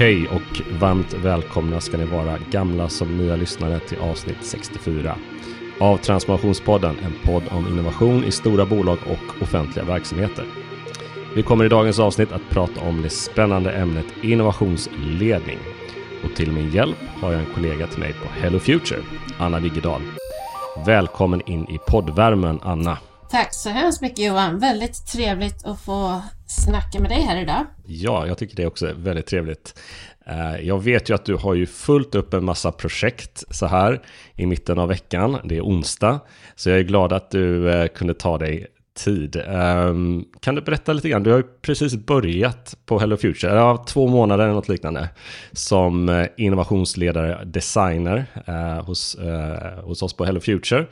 Hej och varmt välkomna ska ni vara gamla som nya lyssnare till avsnitt 64 av Transformationspodden, en podd om innovation i stora bolag och offentliga verksamheter. Vi kommer i dagens avsnitt att prata om det spännande ämnet innovationsledning. Och till min hjälp har jag en kollega till mig på Hello Future, Anna Wiggedal. Välkommen in i poddvärmen, Anna. Tack så hemskt mycket Johan. Väldigt trevligt att få snacka med dig här idag. Ja, jag tycker det också är väldigt trevligt. Eh, jag vet ju att du har ju fullt upp en massa projekt så här i mitten av veckan. Det är onsdag, så jag är glad att du eh, kunde ta dig tid. Ehm, kan du berätta lite grann? Du har ju precis börjat på Hello Future, ja, två månader eller något liknande, som eh, innovationsledare, designer hos, hos oss på Hello Future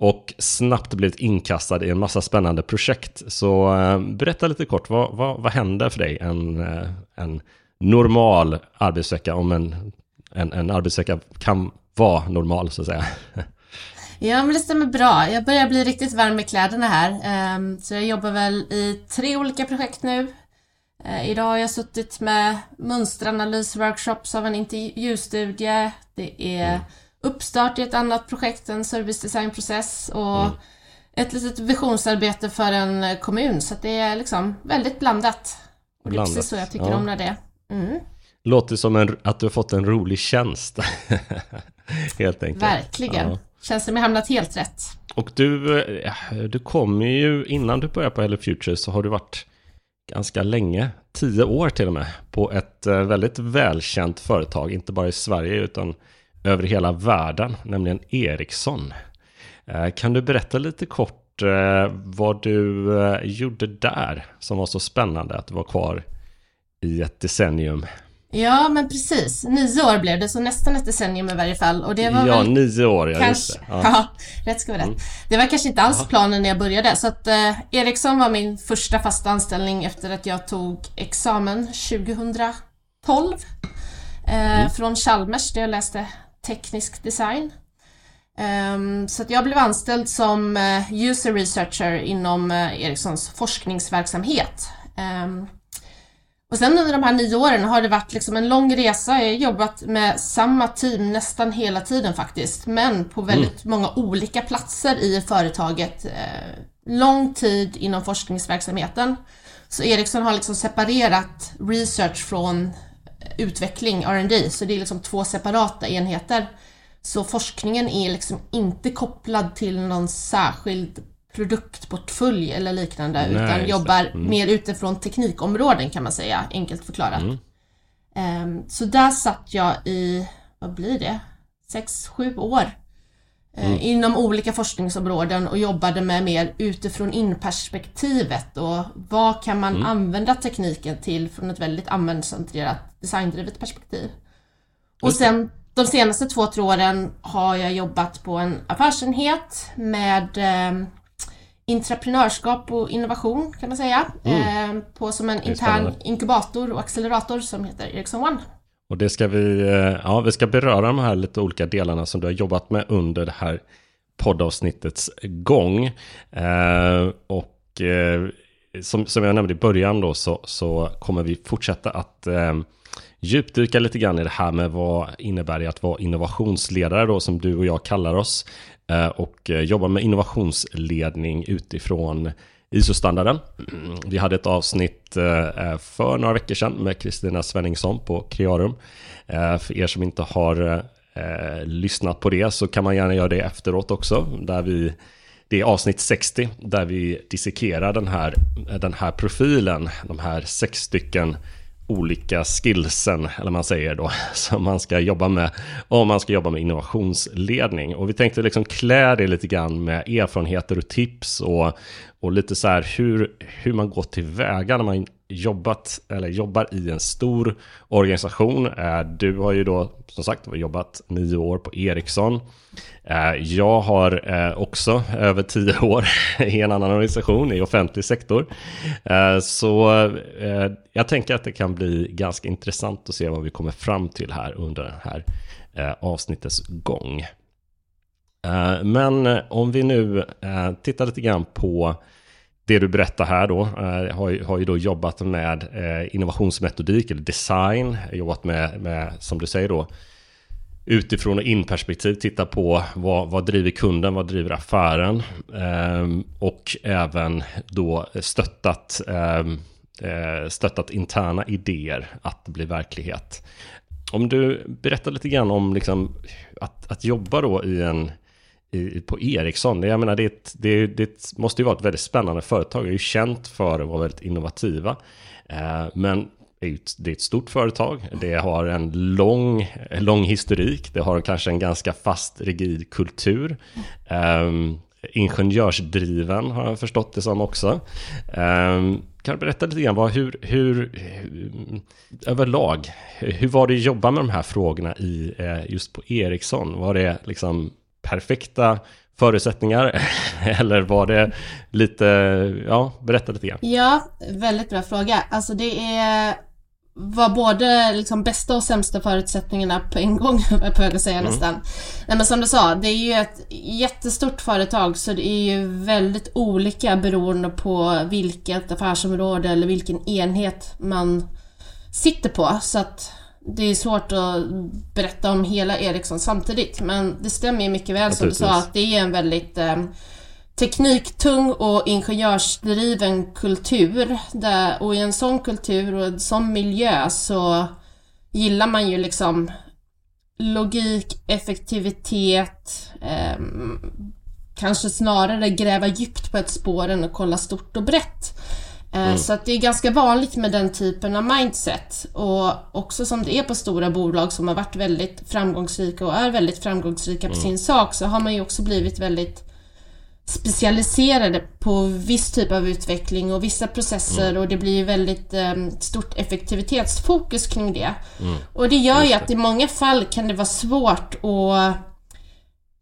och snabbt blivit inkastad i en massa spännande projekt. Så eh, berätta lite kort, vad, vad, vad händer för dig en, eh, en normal arbetsvecka, om en, en, en arbetsvecka kan vara normal så att säga? Ja, men det stämmer bra. Jag börjar bli riktigt varm i kläderna här. Ehm, så jag jobbar väl i tre olika projekt nu. Eh, idag har jag suttit med mönsteranalysworkshops av en intervjustudie. Det är mm uppstart i ett annat projekt, en servicedesignprocess och mm. ett litet visionsarbete för en kommun. Så det är liksom väldigt blandat. Och det är precis så jag tycker ja. om när det mm. Låter som en, att du har fått en rolig tjänst. helt enkelt. Verkligen. Ja. Känns som jag hamnat helt rätt. Och du, eh, du kommer ju, innan du började på Hello Future så har du varit ganska länge, tio år till och med, på ett eh, väldigt välkänt företag, inte bara i Sverige utan över hela världen, nämligen Ericsson. Eh, kan du berätta lite kort eh, vad du eh, gjorde där som var så spännande att du var kvar i ett decennium? Ja, men precis. Nio år blev det, så nästan ett decennium i varje fall. Och det var ja, väl nio år, ja, kanske, just det. Ja. ja, rätt ska vara rätt. Mm. Det var kanske inte alls ja. planen när jag började. Så att eh, Ericsson var min första fasta anställning efter att jag tog examen 2012. Eh, mm. Från Chalmers, där jag läste teknisk design. Um, så jag blev anställd som uh, user researcher inom uh, Ericssons forskningsverksamhet. Um, och sen under de här nio åren har det varit liksom en lång resa. Jag har jobbat med samma team nästan hela tiden faktiskt, men på väldigt mm. många olika platser i företaget. Uh, lång tid inom forskningsverksamheten. Så Ericsson har liksom separerat research från utveckling, R&D, så det är liksom två separata enheter. Så forskningen är liksom inte kopplad till någon särskild produktportfölj eller liknande Nej, utan jobbar mm. mer utifrån teknikområden kan man säga, enkelt förklarat. Mm. Um, så där satt jag i, vad blir det, sex, sju år mm. inom olika forskningsområden och jobbade med mer utifrån in-perspektivet och vad kan man mm. använda tekniken till från ett väldigt användarcentrerat designdrivet perspektiv. Och sen de senaste två, tre åren har jag jobbat på en affärsenhet med eh, entreprenörskap och innovation kan man säga. Mm. Eh, på som en intern inkubator och accelerator som heter Ericsson One. Och det ska vi, eh, ja, vi ska beröra de här lite olika delarna som du har jobbat med under det här poddavsnittets gång. Eh, och eh, som, som jag nämnde i början då så, så kommer vi fortsätta att eh, djupdyka lite grann i det här med vad innebär det att vara innovationsledare då som du och jag kallar oss. Eh, och eh, jobba med innovationsledning utifrån ISO-standarden. Vi hade ett avsnitt eh, eh, för några veckor sedan med Kristina Svenningsson på Crearum. Eh, för er som inte har lyssnat på det så kan man gärna göra det efteråt också. Där vi, det är avsnitt 60 där vi dissekerar den här, den här profilen, de här sex stycken olika skillsen, eller man säger då, som man ska jobba med om man ska jobba med innovationsledning. Och vi tänkte liksom klä det lite grann med erfarenheter och tips och, och lite så här hur, hur man går tillväga när man jobbat eller jobbar i en stor organisation. Eh, du har ju då som sagt jobbat nio år på Ericsson. Eh, jag har eh, också över tio år i en annan organisation i offentlig sektor. Så jag tänker att det kan bli ganska intressant att se vad vi kommer fram till här under den här avsnittets gång. Men om vi nu tittar lite grann på det du berättar här då, eh, har, ju, har ju då jobbat med eh, innovationsmetodik eller design, jobbat med, med, som du säger då, utifrån och in-perspektiv titta på vad, vad driver kunden, vad driver affären eh, och även då stöttat, ehm, eh, stöttat interna idéer att bli verklighet. Om du berättar lite grann om liksom att, att jobba då i en i, på Ericsson. Jag menar, det, det, det, måste ju vara ett väldigt spännande företag. Det är ju känt för att vara väldigt innovativa. Eh, men det är ett stort företag. Det har en lång, lång historik. Det har kanske en ganska fast, rigid kultur. Ehm, ingenjörsdriven har jag förstått det som också. Ehm, kan du berätta lite grann vad, hur, hur, eh, hur, överlag, hur var det att jobba med de här frågorna i, eh, just på Ericsson? Var det liksom perfekta förutsättningar? Eller var det lite, ja, berätta lite grann. Ja, väldigt bra fråga. Alltså det är var både liksom bästa och sämsta förutsättningarna på en gång, är på att säga mm. nästan. Nej men som du sa, det är ju ett jättestort företag så det är ju väldigt olika beroende på vilket affärsområde eller vilken enhet man sitter på. Så att det är svårt att berätta om hela Ericsson samtidigt. Men det stämmer ju mycket väl som du sa att det är en väldigt eh, tekniktung och ingenjörsdriven kultur. Där, och i en sån kultur och en sån miljö så gillar man ju liksom logik, effektivitet, eh, kanske snarare gräva djupt på ett spår än att kolla stort och brett. Eh, mm. Så att det är ganska vanligt med den typen av mindset. Och också som det är på stora bolag som har varit väldigt framgångsrika och är väldigt framgångsrika på mm. sin sak så har man ju också blivit väldigt specialiserade på viss typ av utveckling och vissa processer mm. och det blir väldigt um, stort effektivitetsfokus kring det. Mm. Och det gör ju att i många fall kan det vara svårt att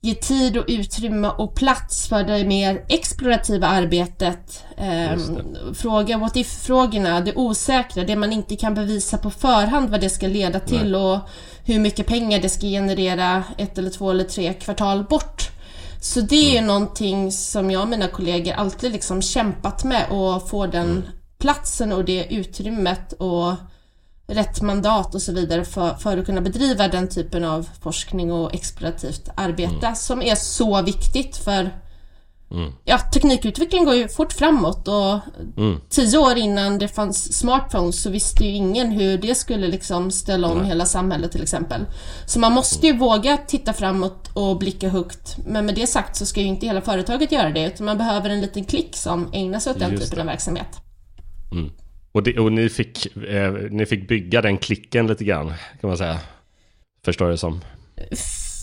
ge tid och utrymme och plats för det mer explorativa arbetet. Um, fråga what if-frågorna, det osäkra, det man inte kan bevisa på förhand vad det ska leda till Nej. och hur mycket pengar det ska generera ett eller två eller tre kvartal bort. Så det är ju mm. någonting som jag och mina kollegor alltid liksom kämpat med och få den mm. platsen och det utrymmet och rätt mandat och så vidare för, för att kunna bedriva den typen av forskning och explorativt arbete mm. som är så viktigt för Mm. Ja, teknikutveckling går ju fort framåt och mm. tio år innan det fanns smartphones så visste ju ingen hur det skulle liksom ställa om Nej. hela samhället till exempel. Så man måste ju mm. våga titta framåt och blicka högt. Men med det sagt så ska ju inte hela företaget göra det utan man behöver en liten klick som ägnar sig åt den Just typen det. av verksamhet. Mm. Och, det, och ni, fick, eh, ni fick bygga den klicken lite grann kan man säga. Förstår jag det som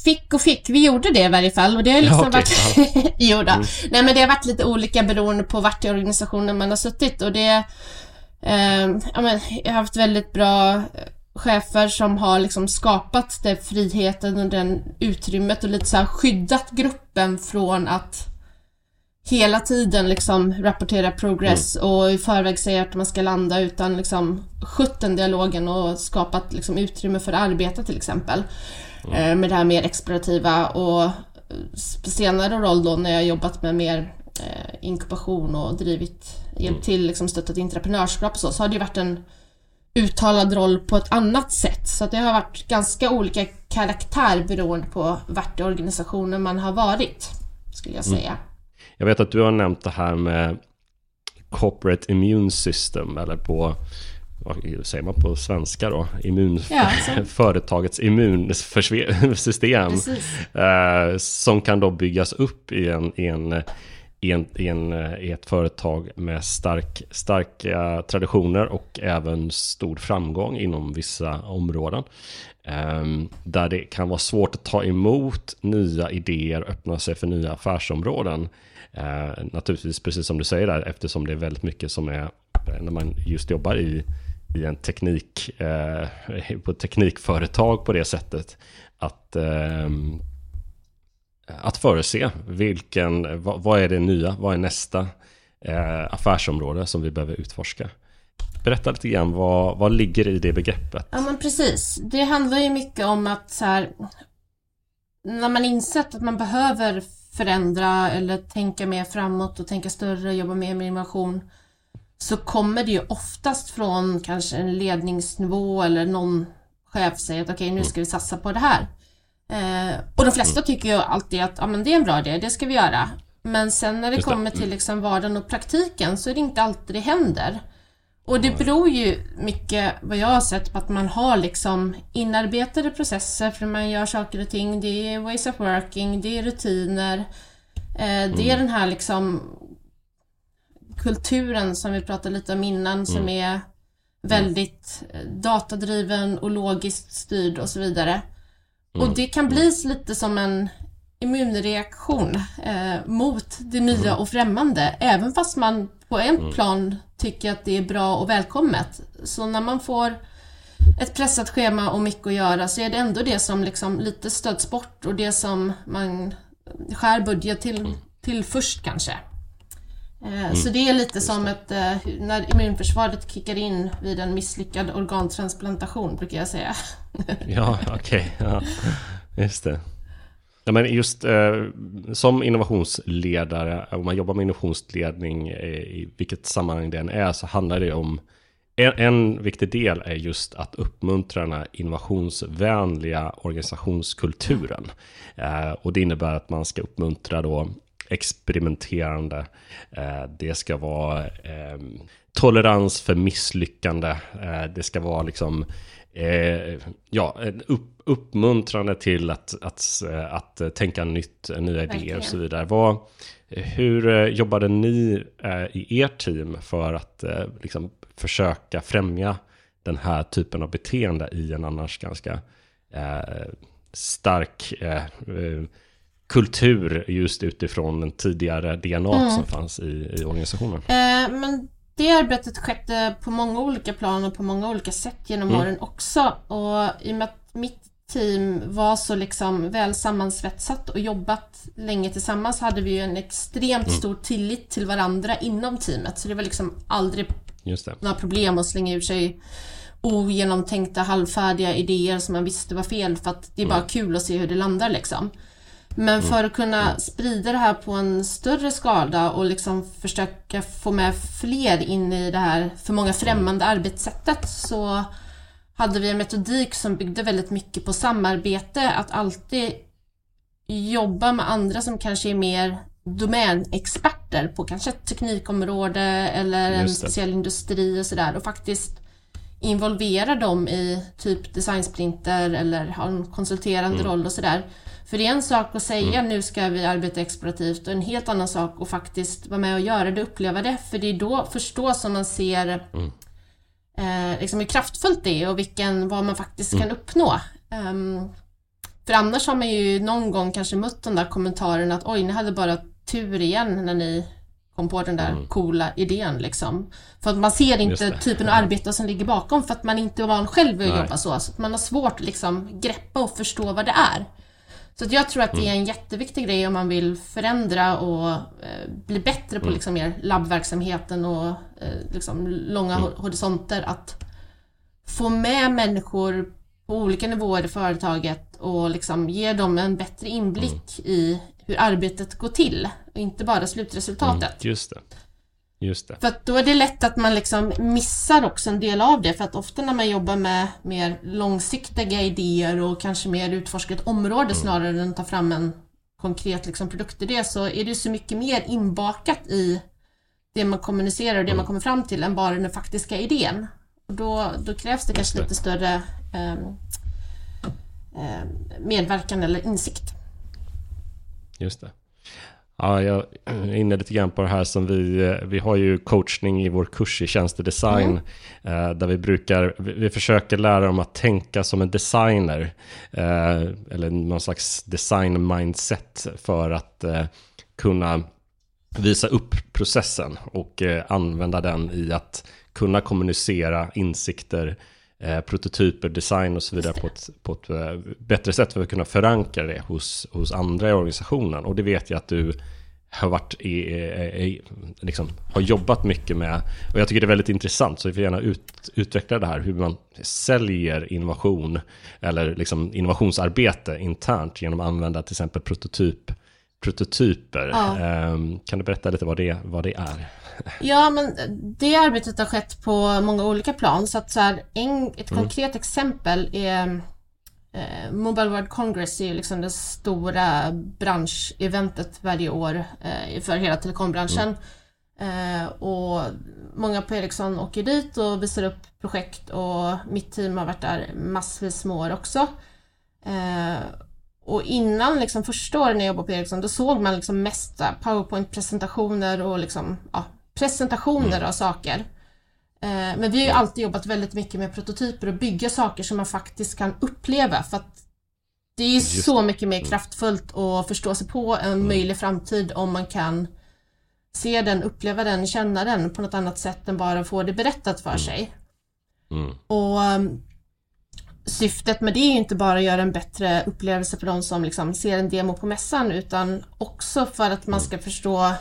fick och fick, vi gjorde det i varje fall och det har liksom ja, okay. varit... jo då. Mm. Nej men det har varit lite olika beroende på vart i organisationen man har suttit och det... Eh, ja, men, jag har haft väldigt bra eh, chefer som har liksom skapat den friheten och den utrymmet och lite så här skyddat gruppen från att hela tiden liksom rapportera progress mm. och i förväg säga att man ska landa utan liksom skött den dialogen och skapat liksom utrymme för att arbeta till exempel. Mm. Med det här mer explorativa och eh, senare roll då när jag jobbat med mer eh, inkubation och drivit, hjälpt mm. till, liksom stöttat entreprenörskap och så, så har det ju varit en uttalad roll på ett annat sätt. Så det har varit ganska olika karaktär beroende på vart i organisationen man har varit, skulle jag mm. säga. Mm. Jag vet att du har nämnt det här med corporate immune system, eller på vad säger man på svenska då? Immun, ja, företagets immunsystem. Eh, som kan då byggas upp i, en, i, en, i, en, i, en, i ett företag med stark, starka traditioner och även stor framgång inom vissa områden. Eh, där det kan vara svårt att ta emot nya idéer, öppna sig för nya affärsområden. Eh, naturligtvis precis som du säger där, eftersom det är väldigt mycket som är eh, när man just jobbar i i en teknik, eh, på ett teknikföretag på det sättet. Att, eh, att förutse vilken, vad, vad, är det nya, vad är nästa eh, affärsområde som vi behöver utforska. Berätta lite grann, vad, vad ligger i det begreppet? Ja men precis, det handlar ju mycket om att så här, när man insett att man behöver förändra eller tänka mer framåt och tänka större, jobba mer med innovation så kommer det ju oftast från kanske en ledningsnivå eller någon chef säger att okej okay, nu ska vi satsa på det här. Eh, och de flesta tycker ju alltid att ja, men det är en bra idé, det ska vi göra. Men sen när det, kommer till liksom vardagen och praktiken så är det inte alltid det händer. Och det beror ju mycket, vad jag har sett, på att man har liksom inarbetade processer för man gör saker och ting. Det är ways of working, det är rutiner. Eh, det är mm. den här liksom kulturen som vi pratade lite om innan mm. som är väldigt eh, datadriven och logiskt styrd och så vidare. Mm. Och det kan bli lite som en immunreaktion eh, mot det nya mm. och främmande, även fast man på en mm. plan tycker att det är bra och välkommet. Så när man får ett pressat schema och mycket att göra så är det ändå det som liksom lite stöds bort och det som man skär budget till, mm. till först kanske. Eh, mm. Så det är lite Just som ett, eh, när immunförsvaret kickar in vid en misslyckad organtransplantation brukar jag säga. ja, okej. Okay. Ja. Just det. Ja, men just eh, som innovationsledare, om man jobbar med innovationsledning eh, i vilket sammanhang det än är, så handlar det om en, en viktig del är just att uppmuntra den här innovationsvänliga organisationskulturen. Eh, och det innebär att man ska uppmuntra då experimenterande. Eh, det ska vara eh, tolerans för misslyckande. Eh, det ska vara liksom eh, ja, upp, uppmuntrande till att, att, att, att tänka nytt, nya idéer och så vidare. Vad, hur jobbade ni i ert team för att liksom, försöka främja den här typen av beteende i en annars ganska stark kultur just utifrån den tidigare DNA mm. som fanns i, i organisationen? Eh, men det arbetet skedde på många olika plan och på många olika sätt genom mm. åren också. Och i och med att mitt team var så liksom väl sammansvetsat och jobbat länge tillsammans hade vi ju en extremt mm. stor tillit till varandra inom teamet. Så det var liksom aldrig några problem att slänga ur sig ogenomtänkta halvfärdiga idéer som man visste var fel för att det är bara mm. kul att se hur det landar liksom. Men för att kunna sprida det här på en större skala och liksom försöka få med fler in i det här för många främmande arbetssättet så hade vi en metodik som byggde väldigt mycket på samarbete, att alltid jobba med andra som kanske är mer domänexperter på kanske ett teknikområde eller en speciell industri och sådär och faktiskt involvera dem i typ designsprinter eller ha en konsulterande mm. roll och sådär. För det är en sak att säga mm. nu ska vi arbeta explorativt och en helt annan sak att faktiskt vara med och göra det, uppleva det. För det är då förstås som man ser mm. eh, liksom hur kraftfullt det är och vilken, vad man faktiskt mm. kan uppnå. Um, för annars har man ju någon gång kanske mött den där kommentaren att oj, ni hade bara tur igen när ni kom på den där mm. coola idén liksom. För att man ser inte typen av arbete som ligger bakom för att man inte är van själv att jobba så. Så att man har svårt att liksom greppa och förstå vad det är. Så jag tror att det är mm. en jätteviktig grej om man vill förändra och eh, bli bättre på mm. liksom mer labbverksamheten och eh, liksom långa mm. horisonter. Att få med människor på olika nivåer i företaget och liksom ge dem en bättre inblick mm. i hur arbetet går till och inte bara slutresultatet. Mm, just det. Just det. För att då är det lätt att man liksom missar också en del av det för att ofta när man jobbar med mer långsiktiga idéer och kanske mer utforska ett område mm. snarare än att ta fram en konkret liksom produktidé så är det så mycket mer inbakat i det man kommunicerar och det mm. man kommer fram till än bara den faktiska idén. Och då, då krävs det kanske det. lite större eh, medverkan eller insikt. Just det. Ja, jag är inne lite grann på det här som vi, eh, vi har ju coachning i vår kurs i tjänstedesign. Mm. där vi brukar, vi försöker lära dem att tänka som en designer. Eh, eller någon slags design mindset för att kunna visa upp processen och använda den i att kunna kommunicera insikter, prototyper, design och så vidare på ett, på ett bättre sätt för att kunna förankra det hos, hos andra i organisationen. Och det vet jag att du har varit i, i, liksom, har jobbat mycket med. Och jag tycker det är väldigt intressant, så vi får gärna ut, utveckla det här, hur man säljer innovation eller liksom innovationsarbete internt genom att använda till exempel prototyp prototyper. Ja. Ehm, kan du berätta lite vad det, vad det är? Ja, men det arbetet har skett på många olika plan. Så att så här, en, ett mm. konkret exempel är eh, Mobile World Congress är ju liksom det stora branscheventet varje år eh, för hela telekombranschen. Mm. Eh, och många på Ericsson åker dit och visar upp projekt och mitt team har varit där massvis med år också. Eh, och innan liksom första åren när jag jobbade på Ericsson då såg man liksom mest powerpoint-presentationer och liksom, ja, presentationer mm. av saker. Eh, men vi har ju alltid jobbat väldigt mycket med prototyper och bygga saker som man faktiskt kan uppleva för att det är ju så mycket mer mm. kraftfullt att förstå sig på en mm. möjlig framtid om man kan se den, uppleva den, känna den på något annat sätt än bara få det berättat för mm. sig. Mm. Och um, syftet med det är ju inte bara att göra en bättre upplevelse för de som liksom ser en demo på mässan utan också för att man ska förstå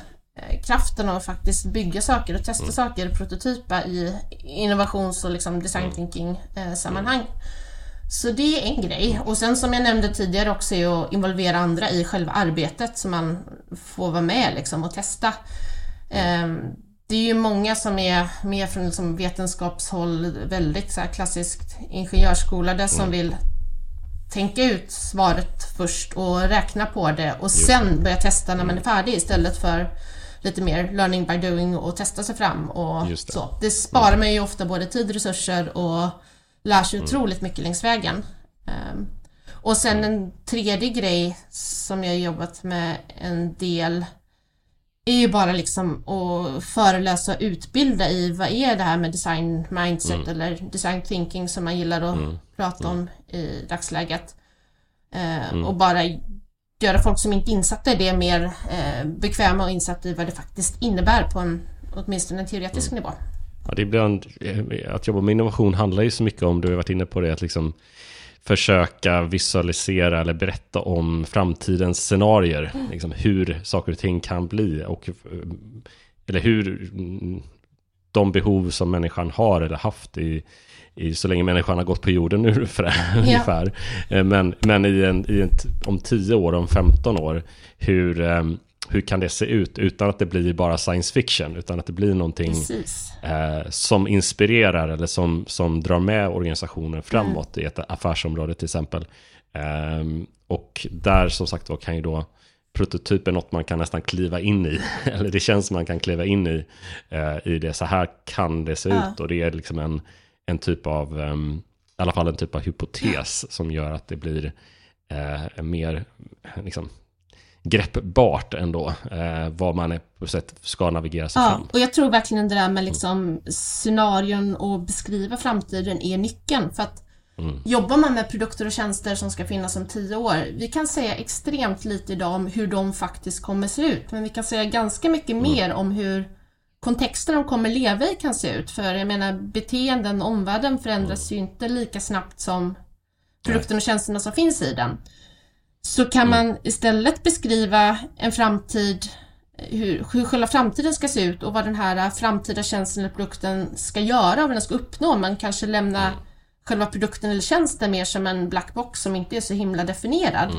kraften av att faktiskt bygga saker och testa mm. saker, prototypa i innovations och liksom design mm. thinking eh, sammanhang. Så det är en grej. Och sen som jag nämnde tidigare också är att involvera andra i själva arbetet så man får vara med liksom och testa. Eh, det är ju många som är med från liksom vetenskapshåll, väldigt så här klassiskt ingenjörsskola som mm. vill tänka ut svaret först och räkna på det och sen börja testa när man är färdig istället för lite mer learning by doing och testa sig fram och det. så. Det sparar mm. man ju ofta både tid, resurser och lär sig mm. otroligt mycket längs vägen. Um, och sen en tredje grej som jag jobbat med en del är ju bara liksom att föreläsa och utbilda i vad är det här med design mindset mm. eller design thinking som man gillar att mm. prata om mm. i dagsläget. Uh, och bara göra folk som inte är insatta i det mer eh, bekväma och insatta i vad det faktiskt innebär på en åtminstone en teoretisk mm. nivå. Ja, det är ibland, eh, att jobba med innovation handlar ju så mycket om, du har varit inne på det, att liksom försöka visualisera eller berätta om framtidens scenarier. Mm. Liksom hur saker och ting kan bli och eh, eller hur mm, de behov som människan har eller haft i, i, så länge människan har gått på jorden nu ungefär. Ja. Eh, men, men i en, i en, om 10 år, om 15 år, hur, ehm, hur kan det se ut utan att det blir bara science fiction, utan att det blir någonting eh, som inspirerar eller som, som drar med organisationen framåt mm. i ett affärsområde till exempel. Eh, och där som sagt var kan ju då prototypen något man kan nästan kliva in i. Eller det känns som man kan kliva in i, eh, i det. Så här kan det se ja. ut och det är liksom en, en typ av, um, i alla fall en typ av hypotes som gör att det blir uh, mer liksom, greppbart ändå, uh, vad man är på sätt ska navigera sig ja, fram. Och jag tror verkligen det där med liksom scenarion och beskriva framtiden är nyckeln. För att Mm. Jobbar man med produkter och tjänster som ska finnas om tio år, vi kan säga extremt lite idag om hur de faktiskt kommer se ut, men vi kan säga ganska mycket mm. mer om hur kontexten de kommer leva i kan se ut. För jag menar beteenden, omvärlden förändras mm. ju inte lika snabbt som produkten och tjänsterna som finns i den. Så kan mm. man istället beskriva en framtid, hur, hur själva framtiden ska se ut och vad den här framtida tjänsten eller produkten ska göra och vad den ska uppnå. Man kanske lämnar mm. Själva produkten eller tjänsten mer som en black box som inte är så himla definierad.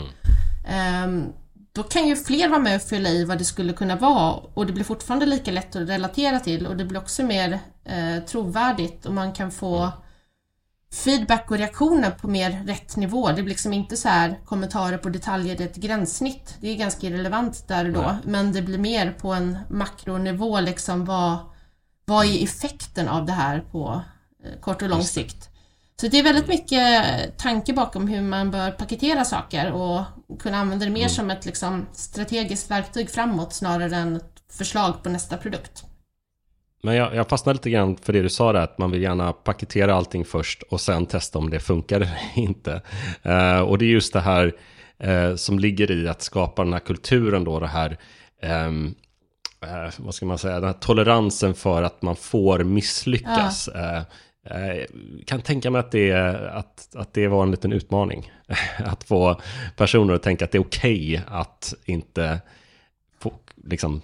Um, då kan ju fler vara med och fylla i vad det skulle kunna vara och det blir fortfarande lika lätt att relatera till och det blir också mer eh, trovärdigt och man kan få feedback och reaktioner på mer rätt nivå. Det blir liksom inte så här kommentarer på detaljer, det är ett gränssnitt. Det är ganska irrelevant där och då, Nej. men det blir mer på en makronivå liksom vad, vad är effekten av det här på eh, kort och lång sikt? Så det är väldigt mycket tanke bakom hur man bör paketera saker och kunna använda det mer mm. som ett liksom, strategiskt verktyg framåt snarare än ett förslag på nästa produkt. Men jag, jag fastnade lite grann för det du sa där, att man vill gärna paketera allting först och sen testa om det funkar eller inte. Uh, och det är just det här uh, som ligger i att skapa den här kulturen då, det här um, uh, vad ska man säga, den här toleransen för att man får misslyckas. Ja. Jag kan tänka mig att det, att, att det var en liten utmaning. Att få personer att tänka att det är okej okay att inte få liksom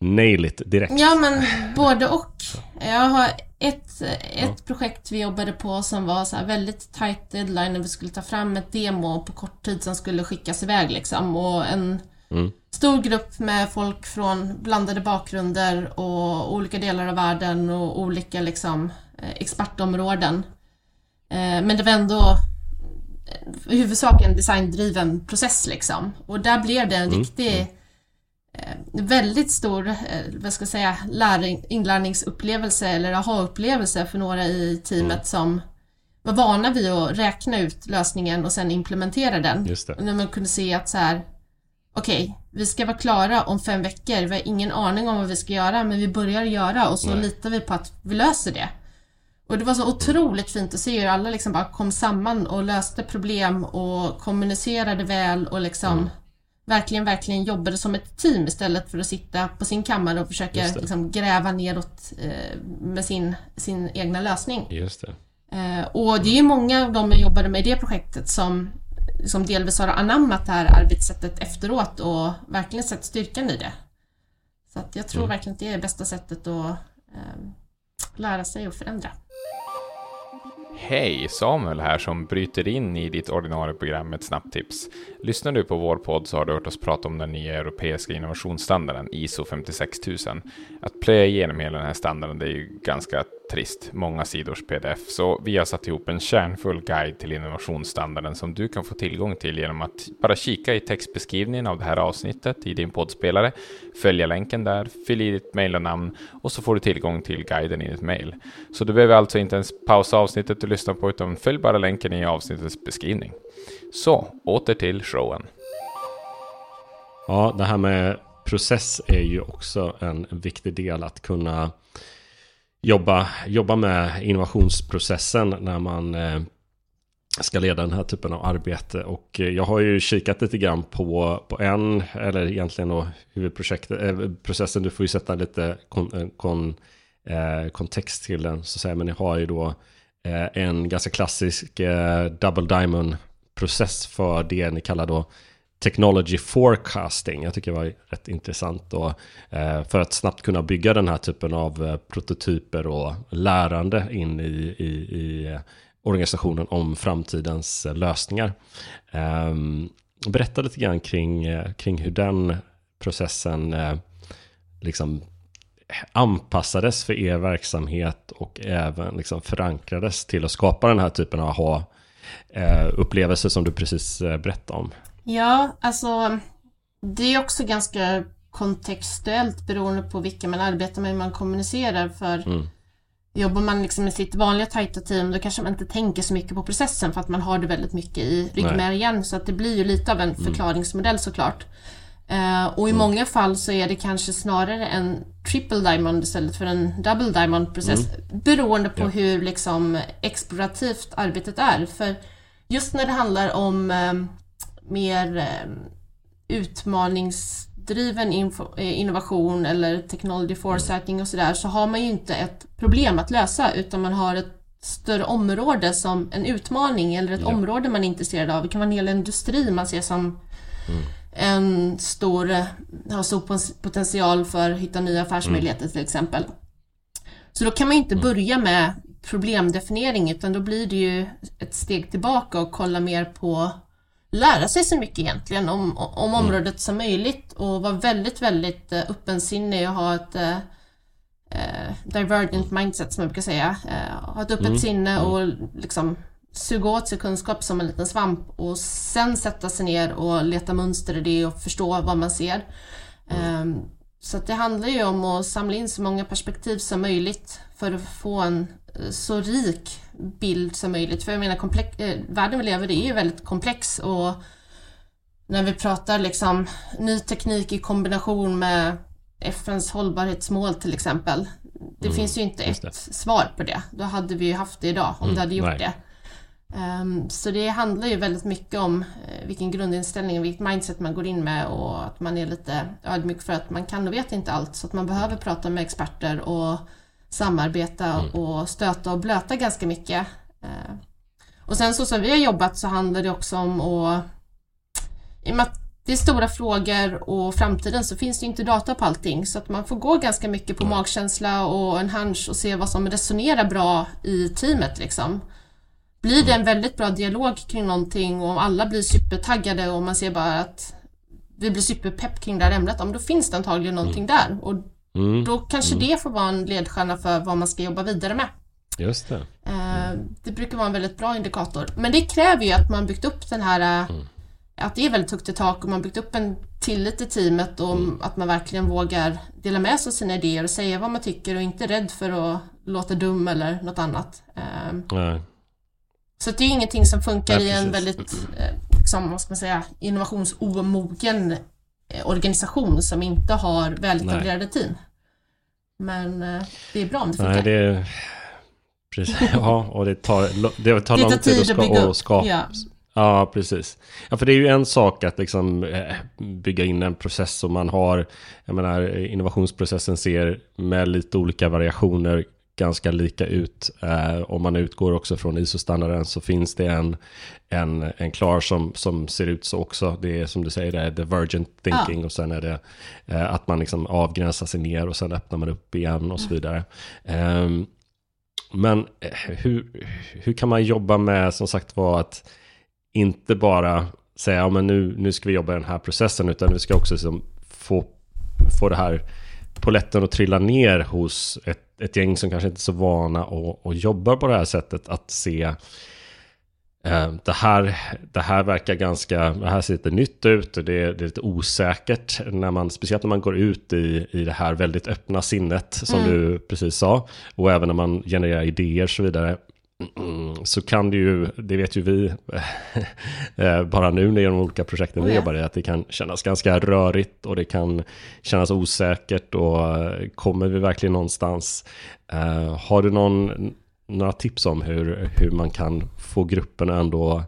nail it direkt. Ja, men både och. Jag har ett, ett ja. projekt vi jobbade på som var så väldigt tight deadline när vi skulle ta fram ett demo på kort tid som skulle skickas iväg liksom och en mm. Stor grupp med folk från blandade bakgrunder och olika delar av världen och olika liksom, eh, expertområden. Eh, men det var ändå i huvudsak en designdriven process liksom. Och där blev det en mm. riktig mm. väldigt stor, vad ska jag säga, läring, inlärningsupplevelse eller aha-upplevelse för några i teamet mm. som var vana vid att räkna ut lösningen och sen implementera den. När man kunde se att så här, okej, okay, vi ska vara klara om fem veckor, vi har ingen aning om vad vi ska göra, men vi börjar göra och så Nej. litar vi på att vi löser det. Och det var så otroligt fint att se hur alla liksom bara kom samman och löste problem och kommunicerade väl och liksom mm. verkligen, verkligen jobbade som ett team istället för att sitta på sin kammare och försöka liksom gräva neråt eh, med sin, sin egna lösning. Just det. Eh, och det är ju många av de jag jobbade med i det projektet som, som delvis har anammat det här arbetssättet efteråt och verkligen sett styrkan i det. Så att jag tror mm. verkligen att det är bästa sättet att eh, lära sig och förändra. Hej! Samuel här som bryter in i ditt ordinarie program med ett snabbt tips. Lyssnar du på vår podd så har du hört oss prata om den nya europeiska innovationsstandarden ISO 56000. Att plöja igenom hela den här standarden det är ju ganska trist, många sidors pdf, så vi har satt ihop en kärnfull guide till innovationsstandarden som du kan få tillgång till genom att bara kika i textbeskrivningen av det här avsnittet i din poddspelare, följa länken där, fyll i ditt mejl och namn och så får du tillgång till guiden i ditt mejl. Så du behöver alltså inte ens pausa avsnittet du lyssnar på utan följ bara länken i avsnittets beskrivning. Så, åter till showen. Ja, det här med process är ju också en viktig del att kunna jobba, jobba med innovationsprocessen när man eh, ska leda den här typen av arbete. Och eh, jag har ju kikat lite grann på, på en, eller egentligen då huvudprojektet, eh, processen, du får ju sätta lite kon, eh, kon, eh, kontext till den, så att säga. men ni har ju då eh, en ganska klassisk eh, double diamond process för det ni kallar då technology forecasting. Jag tycker det var rätt intressant då. Eh, för att snabbt kunna bygga den här typen av eh, prototyper och lärande in i, i, i eh, organisationen om framtidens lösningar. Ehm, berätta lite grann kring, kring hur den processen liksom anpassades för er verksamhet och även liksom förankrades till att skapa den här typen av aha-upplevelser som du precis berättade om. Ja, alltså det är också ganska kontextuellt beroende på vilka man arbetar med, hur man kommunicerar. För mm. jobbar man liksom med sitt vanliga tajta team då kanske man inte tänker så mycket på processen för att man har det väldigt mycket i ryggmärgen. Så att det blir ju lite av en mm. förklaringsmodell såklart. Uh, och i mm. många fall så är det kanske snarare en triple diamond istället för en double diamond process. Mm. Beroende på ja. hur liksom explorativt arbetet är. För just när det handlar om um, mer eh, utmaningsdriven eh, innovation eller technology foresighting och sådär så har man ju inte ett problem att lösa utan man har ett större område som en utmaning eller ett ja. område man är intresserad av. Det kan vara en hel industri man ser som mm. en stor, eh, har stor potential för att hitta nya affärsmöjligheter mm. till exempel. Så då kan man inte mm. börja med problemdefiniering utan då blir det ju ett steg tillbaka och kolla mer på lära sig så mycket egentligen om, om mm. området som möjligt och vara väldigt, väldigt uh, öppensinnig och ha ett uh, divergent mindset som jag brukar säga. Uh, ha ett öppet mm. sinne mm. och liksom suga åt sig kunskap som en liten svamp och sen sätta sig ner och leta mönster i det och förstå vad man ser. Um, så det handlar ju om att samla in så många perspektiv som möjligt för att få en så rik bild som möjligt. För jag menar, komplex, eh, världen vi lever i är ju väldigt komplex och när vi pratar liksom ny teknik i kombination med FNs hållbarhetsmål till exempel. Det mm, finns ju inte ett svar på det. Då hade vi ju haft det idag om mm, det hade gjort nej. det. Um, så det handlar ju väldigt mycket om uh, vilken grundinställning, vilket mindset man går in med och att man är lite ödmjuk för att man kan och vet inte allt så att man behöver prata med experter och samarbeta mm. och stöta och blöta ganska mycket. Eh, och sen så som vi har jobbat så handlar det också om att i och med att det är stora frågor och framtiden så finns det inte data på allting så att man får gå ganska mycket på mm. magkänsla och en hunch och se vad som resonerar bra i teamet liksom. Blir det en väldigt bra dialog kring någonting och alla blir supertaggade och man ser bara att vi blir superpepp kring det här ämnet, om då finns det antagligen någonting Mm. där och då kanske det får vara en ledstjärna för vad man ska jobba vidare med. Just det. Eh, Det brukar vara en väldigt bra indikator. Men det kräver ju att man byggt upp den här eh, att det är väldigt högt i tak och man byggt upp en tillit i teamet och att man verkligen vågar dela med sig av sina idéer och säga vad man tycker och inte är rädd för att låta dum eller något annat. Eh, Nej. Så det är ingenting som funkar Nej, i en väldigt, eh, liksom, vad ska man säga, innovationsomogen organisation som inte har väletablerade team. Men eh, det är bra om det funkar. Nej, det... Precis. Ja, och det tar, det tar Det lång tid att, ska, att skapa. ja. Ja, precis. Ja, för det är ju en sak att liksom eh, bygga in en process som man har. Jag menar, innovationsprocessen ser med lite olika variationer ganska lika ut. Eh, om man utgår också från ISO-standarden så finns det en, en, en klar som, som ser ut så också. Det är som du säger, det är divergent thinking och sen är det eh, att man liksom avgränsar sig ner och sen öppnar man upp igen och så vidare. Ehm, men eh, hur, hur kan man jobba med som sagt var att inte bara säga ja, men nu, nu ska vi jobba i den här processen utan vi ska också liksom få, få det här poletten att trilla ner hos ett, ett gäng som kanske inte är så vana och, och jobbar på det här sättet att se eh, det här, det här verkar ganska, det här ser lite nytt ut och det, är- det är lite osäkert när man, speciellt när man går ut i, i det här väldigt öppna sinnet som Mm. du precis sa och även när man genererar idéer och så vidare Mm, så kan det ju, det vet ju vi eh, bara nu när de olika projekten Oh vi ja. jobbar i, att det kan kännas ganska rörigt och det kan kännas osäkert och eh, kommer vi verkligen någonstans? Eh, har du någon, några tips om hur, hur man kan få gruppen ändå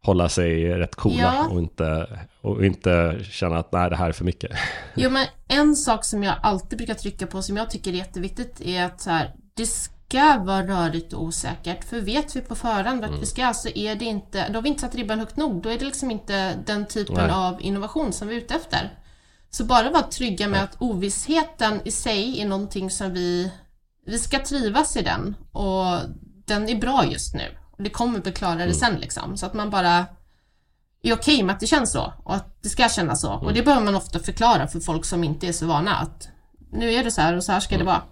hålla sig rätt coola Ja. och, inte, och inte känna att nej, det här är för mycket? Jo men en sak som jag alltid brukar trycka på som jag tycker är jätteviktigt är att så här, det ska vara rörigt och osäkert. För vet vi på förhand att vi ska så är det inte, då har vi inte satt ribban högt nog. Då är det liksom inte den typen Nej. av innovation som vi är ute efter. Så bara vara trygga med att ovissheten i sig är någonting som vi, vi ska trivas i den och den är bra just nu. Det kommer bli klarare sen liksom. Så att man bara är okej med att det känns så och att det ska kännas så. Och det behöver man ofta förklara för folk som inte är så vana att nu är det så här och så här ska det vara.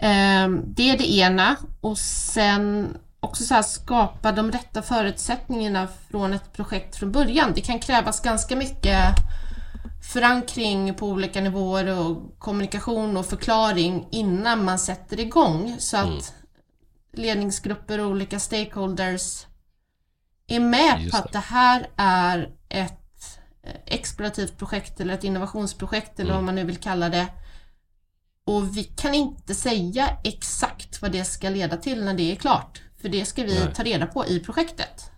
Ehm, det är det ena. Och sen också så här skapa de rätta förutsättningarna från ett projekt från början. Det kan krävas ganska mycket förankring på olika nivåer och kommunikation och förklaring innan man sätter igång. Så att ledningsgrupper och olika stakeholders är med Just på att det. här är ett eh, explorativt projekt eller ett innovationsprojekt eller vad man nu vill kalla det. Och vi kan inte säga exakt vad det ska leda till när det är klart. För det ska vi Nej. ta reda på i projektet.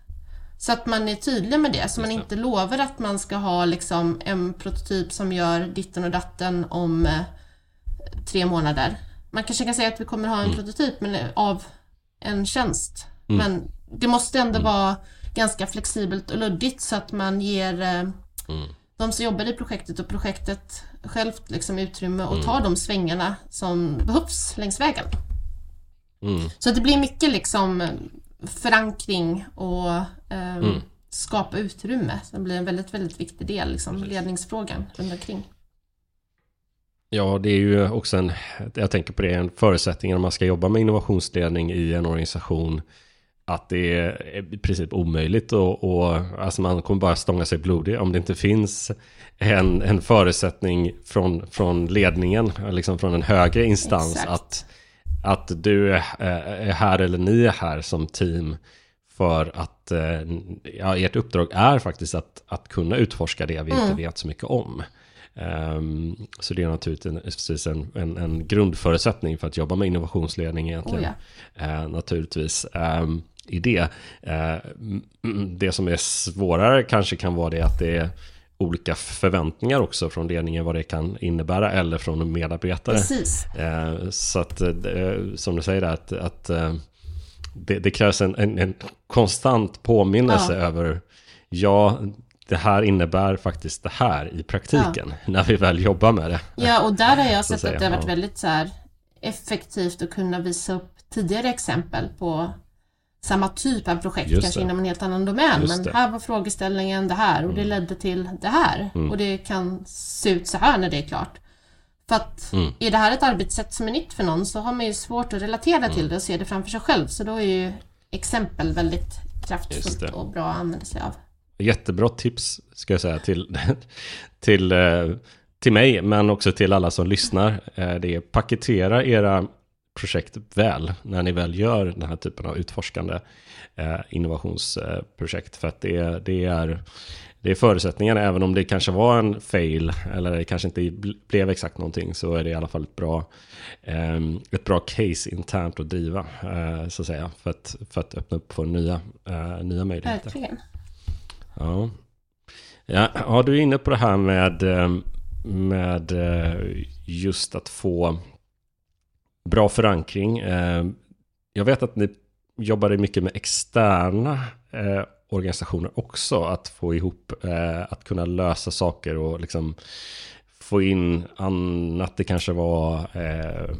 Så att man är tydlig med det, så man inte lovar att man ska ha liksom en prototyp som gör ditten och datten om eh, tre månader. Man kanske kan säga att vi kommer ha en prototyp men av en tjänst. Men det måste ändå vara ganska flexibelt och luddigt så att man ger eh, de som jobbar i projektet och projektet självt liksom utrymme och tar de svängarna som behövs längs vägen. Mm. Så att det blir mycket liksom eh, förankring och eh, skapa utrymme. Så det blir en väldigt, väldigt viktig del, liksom, ledningsfrågan runt omkring. Ja, det är ju också en, jag tänker på det, en förutsättning när man ska jobba med innovationsledning i en organisation. Att det är i princip omöjligt och, och alltså man kommer bara stånga sig blodig om det inte finns en, en förutsättning från, från ledningen, liksom från en högre instans Exakt. att, att du är, är här eller ni är här som team för att eh, ja, ert uppdrag är faktiskt att, att kunna utforska det vi Mm. inte vet så mycket om. Ehm, så det är naturligtvis en, en, en grundförutsättning för att jobba med innovationsledning egentligen. Oh Eh, naturligtvis ehm, i det. Eh, det som är svårare kanske kan vara det att det är olika förväntningar också från ledningen vad det kan innebära eller från medarbetare. Precis. Eh, så att, eh, som du säger, att, att det, det krävs en, en, en konstant påminnelse Ja. över, ja, det här innebär faktiskt det här i praktiken, när vi väl jobbar med det. Ja, och där har jag att sett att säga, det har varit ja. väldigt så här effektivt att kunna visa upp tidigare exempel på samma typ av projekt, Just kanske det. inom en helt annan domän. Just men det. här var frågeställningen det här och det mm. ledde till det här. Mm. Och det kan se ut så här när det är klart. För att mm. är det här ett arbetssätt som är nytt för någon så har man ju svårt att relatera mm. till det och se det framför sig själv. Så då är ju exempel väldigt kraftfullt och bra att använda sig av. Jättebra tips ska jag säga till, till, eh, till mig men också till alla som lyssnar. Eh, det är paketera era projekt väl när ni väl gör den här typen av utforskande eh, innovationsprojekt. För att det, det är det är förutsättningarna, även om det kanske var en fail eller det kanske inte blev exakt någonting så är det i alla fall ett bra, eh, ett bra case internt att driva eh, så att säga för att, för att öppna upp för nya, eh, nya möjligheter. Verkligen. Ja. Ja, ja, du är inne på det här med, ehm, med eh, just att få bra förankring. Ehm, jag vet att ni jobbade mycket med externa eh, organisationer också. Att få ihop, eh, att kunna lösa saker och liksom få in annat. Det kanske var eh,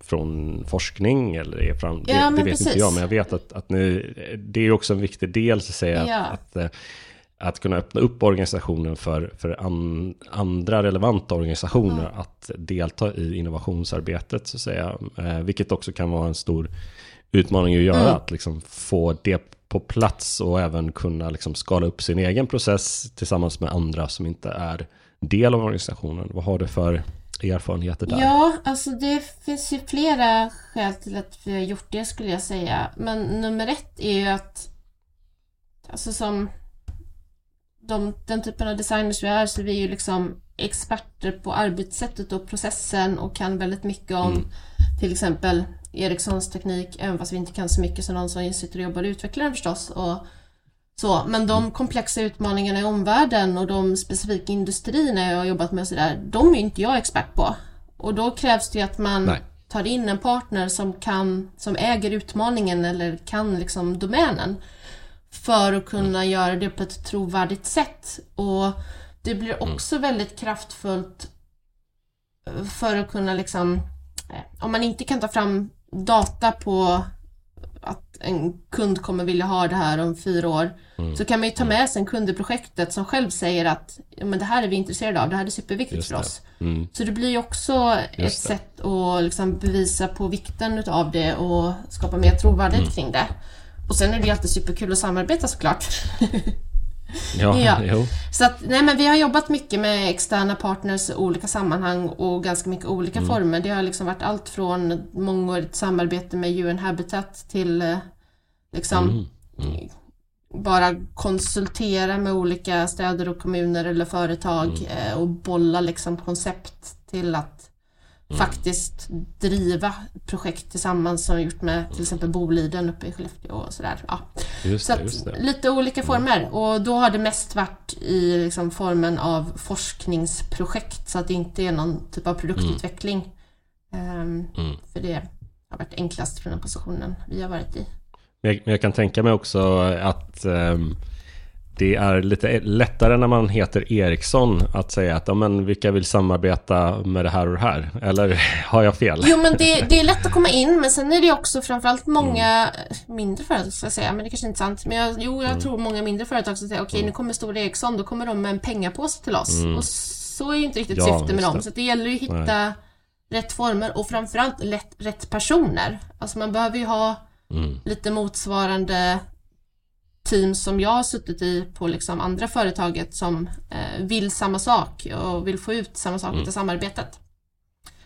från forskning eller fram, ja, det, det vet precis. inte jag. Men jag vet att, att ni, det är också en viktig del så att säga. Ja. Att, att, eh, att kunna öppna upp organisationen för, för an, andra relevanta organisationer ja. att delta i innovationsarbetet så att säga. Eh, vilket också kan vara en stor utmaning att göra. Mm. Att liksom få det på plats och även kunna liksom skala upp sin egen process tillsammans med andra som inte är del av organisationen. Vad har du för erfarenheter där? Ja, alltså det finns ju flera skäl till att vi har gjort det skulle jag säga. Men nummer ett är ju att alltså som de, den typen av designers vi är så vi är ju liksom experter på arbetssättet och processen och kan väldigt mycket om mm. till exempel Ericssons teknik, även fast vi inte kan så mycket som någon som sitter och jobbar och utvecklar den förstås. Och så. Men de komplexa utmaningarna i omvärlden och de specifika industrierna jag har jobbat med och sådär, de är inte jag expert på. Och då krävs det att man Nej. tar in en partner som, kan, som äger utmaningen eller kan liksom domänen. För att kunna mm. göra det på ett trovärdigt sätt. Och det blir mm. också mm. väldigt kraftfullt för att kunna liksom, eh, om man inte kan ta fram data på att en kund kommer vilja ha det här om fyra år. Mm. Så kan man ju ta med sig en kund i projektet som själv säger att ja, men det här är vi intresserade av, det här är superviktigt för oss. Mm. Så det blir ju också Just ett det. sätt att liksom bevisa på vikten utav det och skapa mer trovärdighet mm. kring det. Och sen är det ju alltid superkul att samarbeta såklart. Ja, ja. Jo. Så att, nej men vi har jobbat mycket med externa partners i olika sammanhang och ganska mycket olika mm. former. Det har liksom varit allt från mångårigt samarbete med UN Habitat till eh, liksom mm. Mm. bara konsultera med olika städer och kommuner eller företag mm. eh, och bolla liksom koncept till att Mm. faktiskt driva projekt tillsammans som vi gjort med till exempel Boliden uppe i Skellefteå och sådär. Ja. Just så det, lite olika mm. former och då har det mest varit i liksom formen av forskningsprojekt så att det inte är någon typ av produktutveckling. Mm. Um, mm. För det har varit enklast för den positionen vi har varit i. Men jag, jag kan tänka mig också att um det är lite lättare när man heter Ericsson att säga att ja, men vilka vill samarbeta med det här och det här? Eller har jag fel? Jo, men det, det är lätt att komma in, men sen är det också framförallt många mm. mindre företag, ska jag säga, men det kanske inte är sant. Men jag, jo, jag mm. tror många mindre företag som säger okej, okay, mm. nu kommer stora Ericsson, då kommer de med en pengapåse till oss. Mm. Och så är ju inte riktigt ja, syftet med dem, så det gäller ju att hitta Nej. rätt former och framförallt rätt, rätt personer. Alltså man behöver ju ha mm. lite motsvarande team som jag har suttit i på liksom andra företaget som eh, vill samma sak och vill få ut samma sak mm. i samarbetet.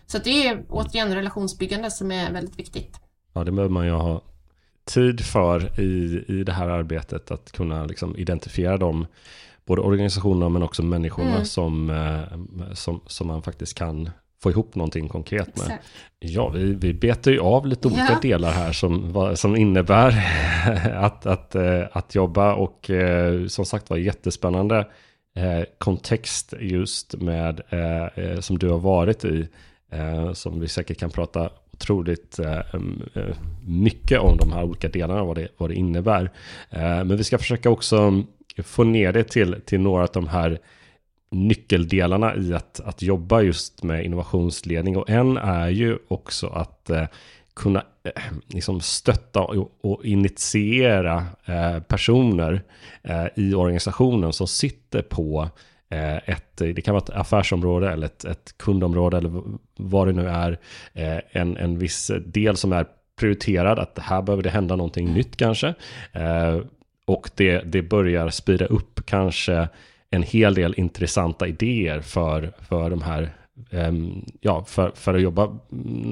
Så det är återigen relationsbyggande som är väldigt viktigt. Ja, det behöver man ju ha tid för i, i det här arbetet att kunna liksom identifiera de både organisationerna men också människorna mm. som, eh, som, som man faktiskt kan få ihop någonting konkret med. Exakt. Ja, vi, vi betar ju av lite olika ja. delar här som, som innebär att, att, eh, att jobba och eh, som sagt var jättespännande eh, kontext just med som du har varit i som vi säkert kan prata otroligt mycket om de här olika delarna vad det, vad det innebär. Men vi ska försöka också få ner det till, till några av de här nyckeldelarna i att, att jobba just med innovationsledning. Och en är ju också att eh, kunna eh, liksom stötta och, och initiera eh, personer eh, i organisationen som sitter på eh, ett, det kan vara ett affärsområde eller ett, ett kundområde eller vad det nu är, eh, en, en viss del som är prioriterad, att här behöver det hända någonting nytt kanske. Eh, och det, det börjar spira upp kanske en hel del intressanta idéer för, för de här, um, ja, för, för att jobba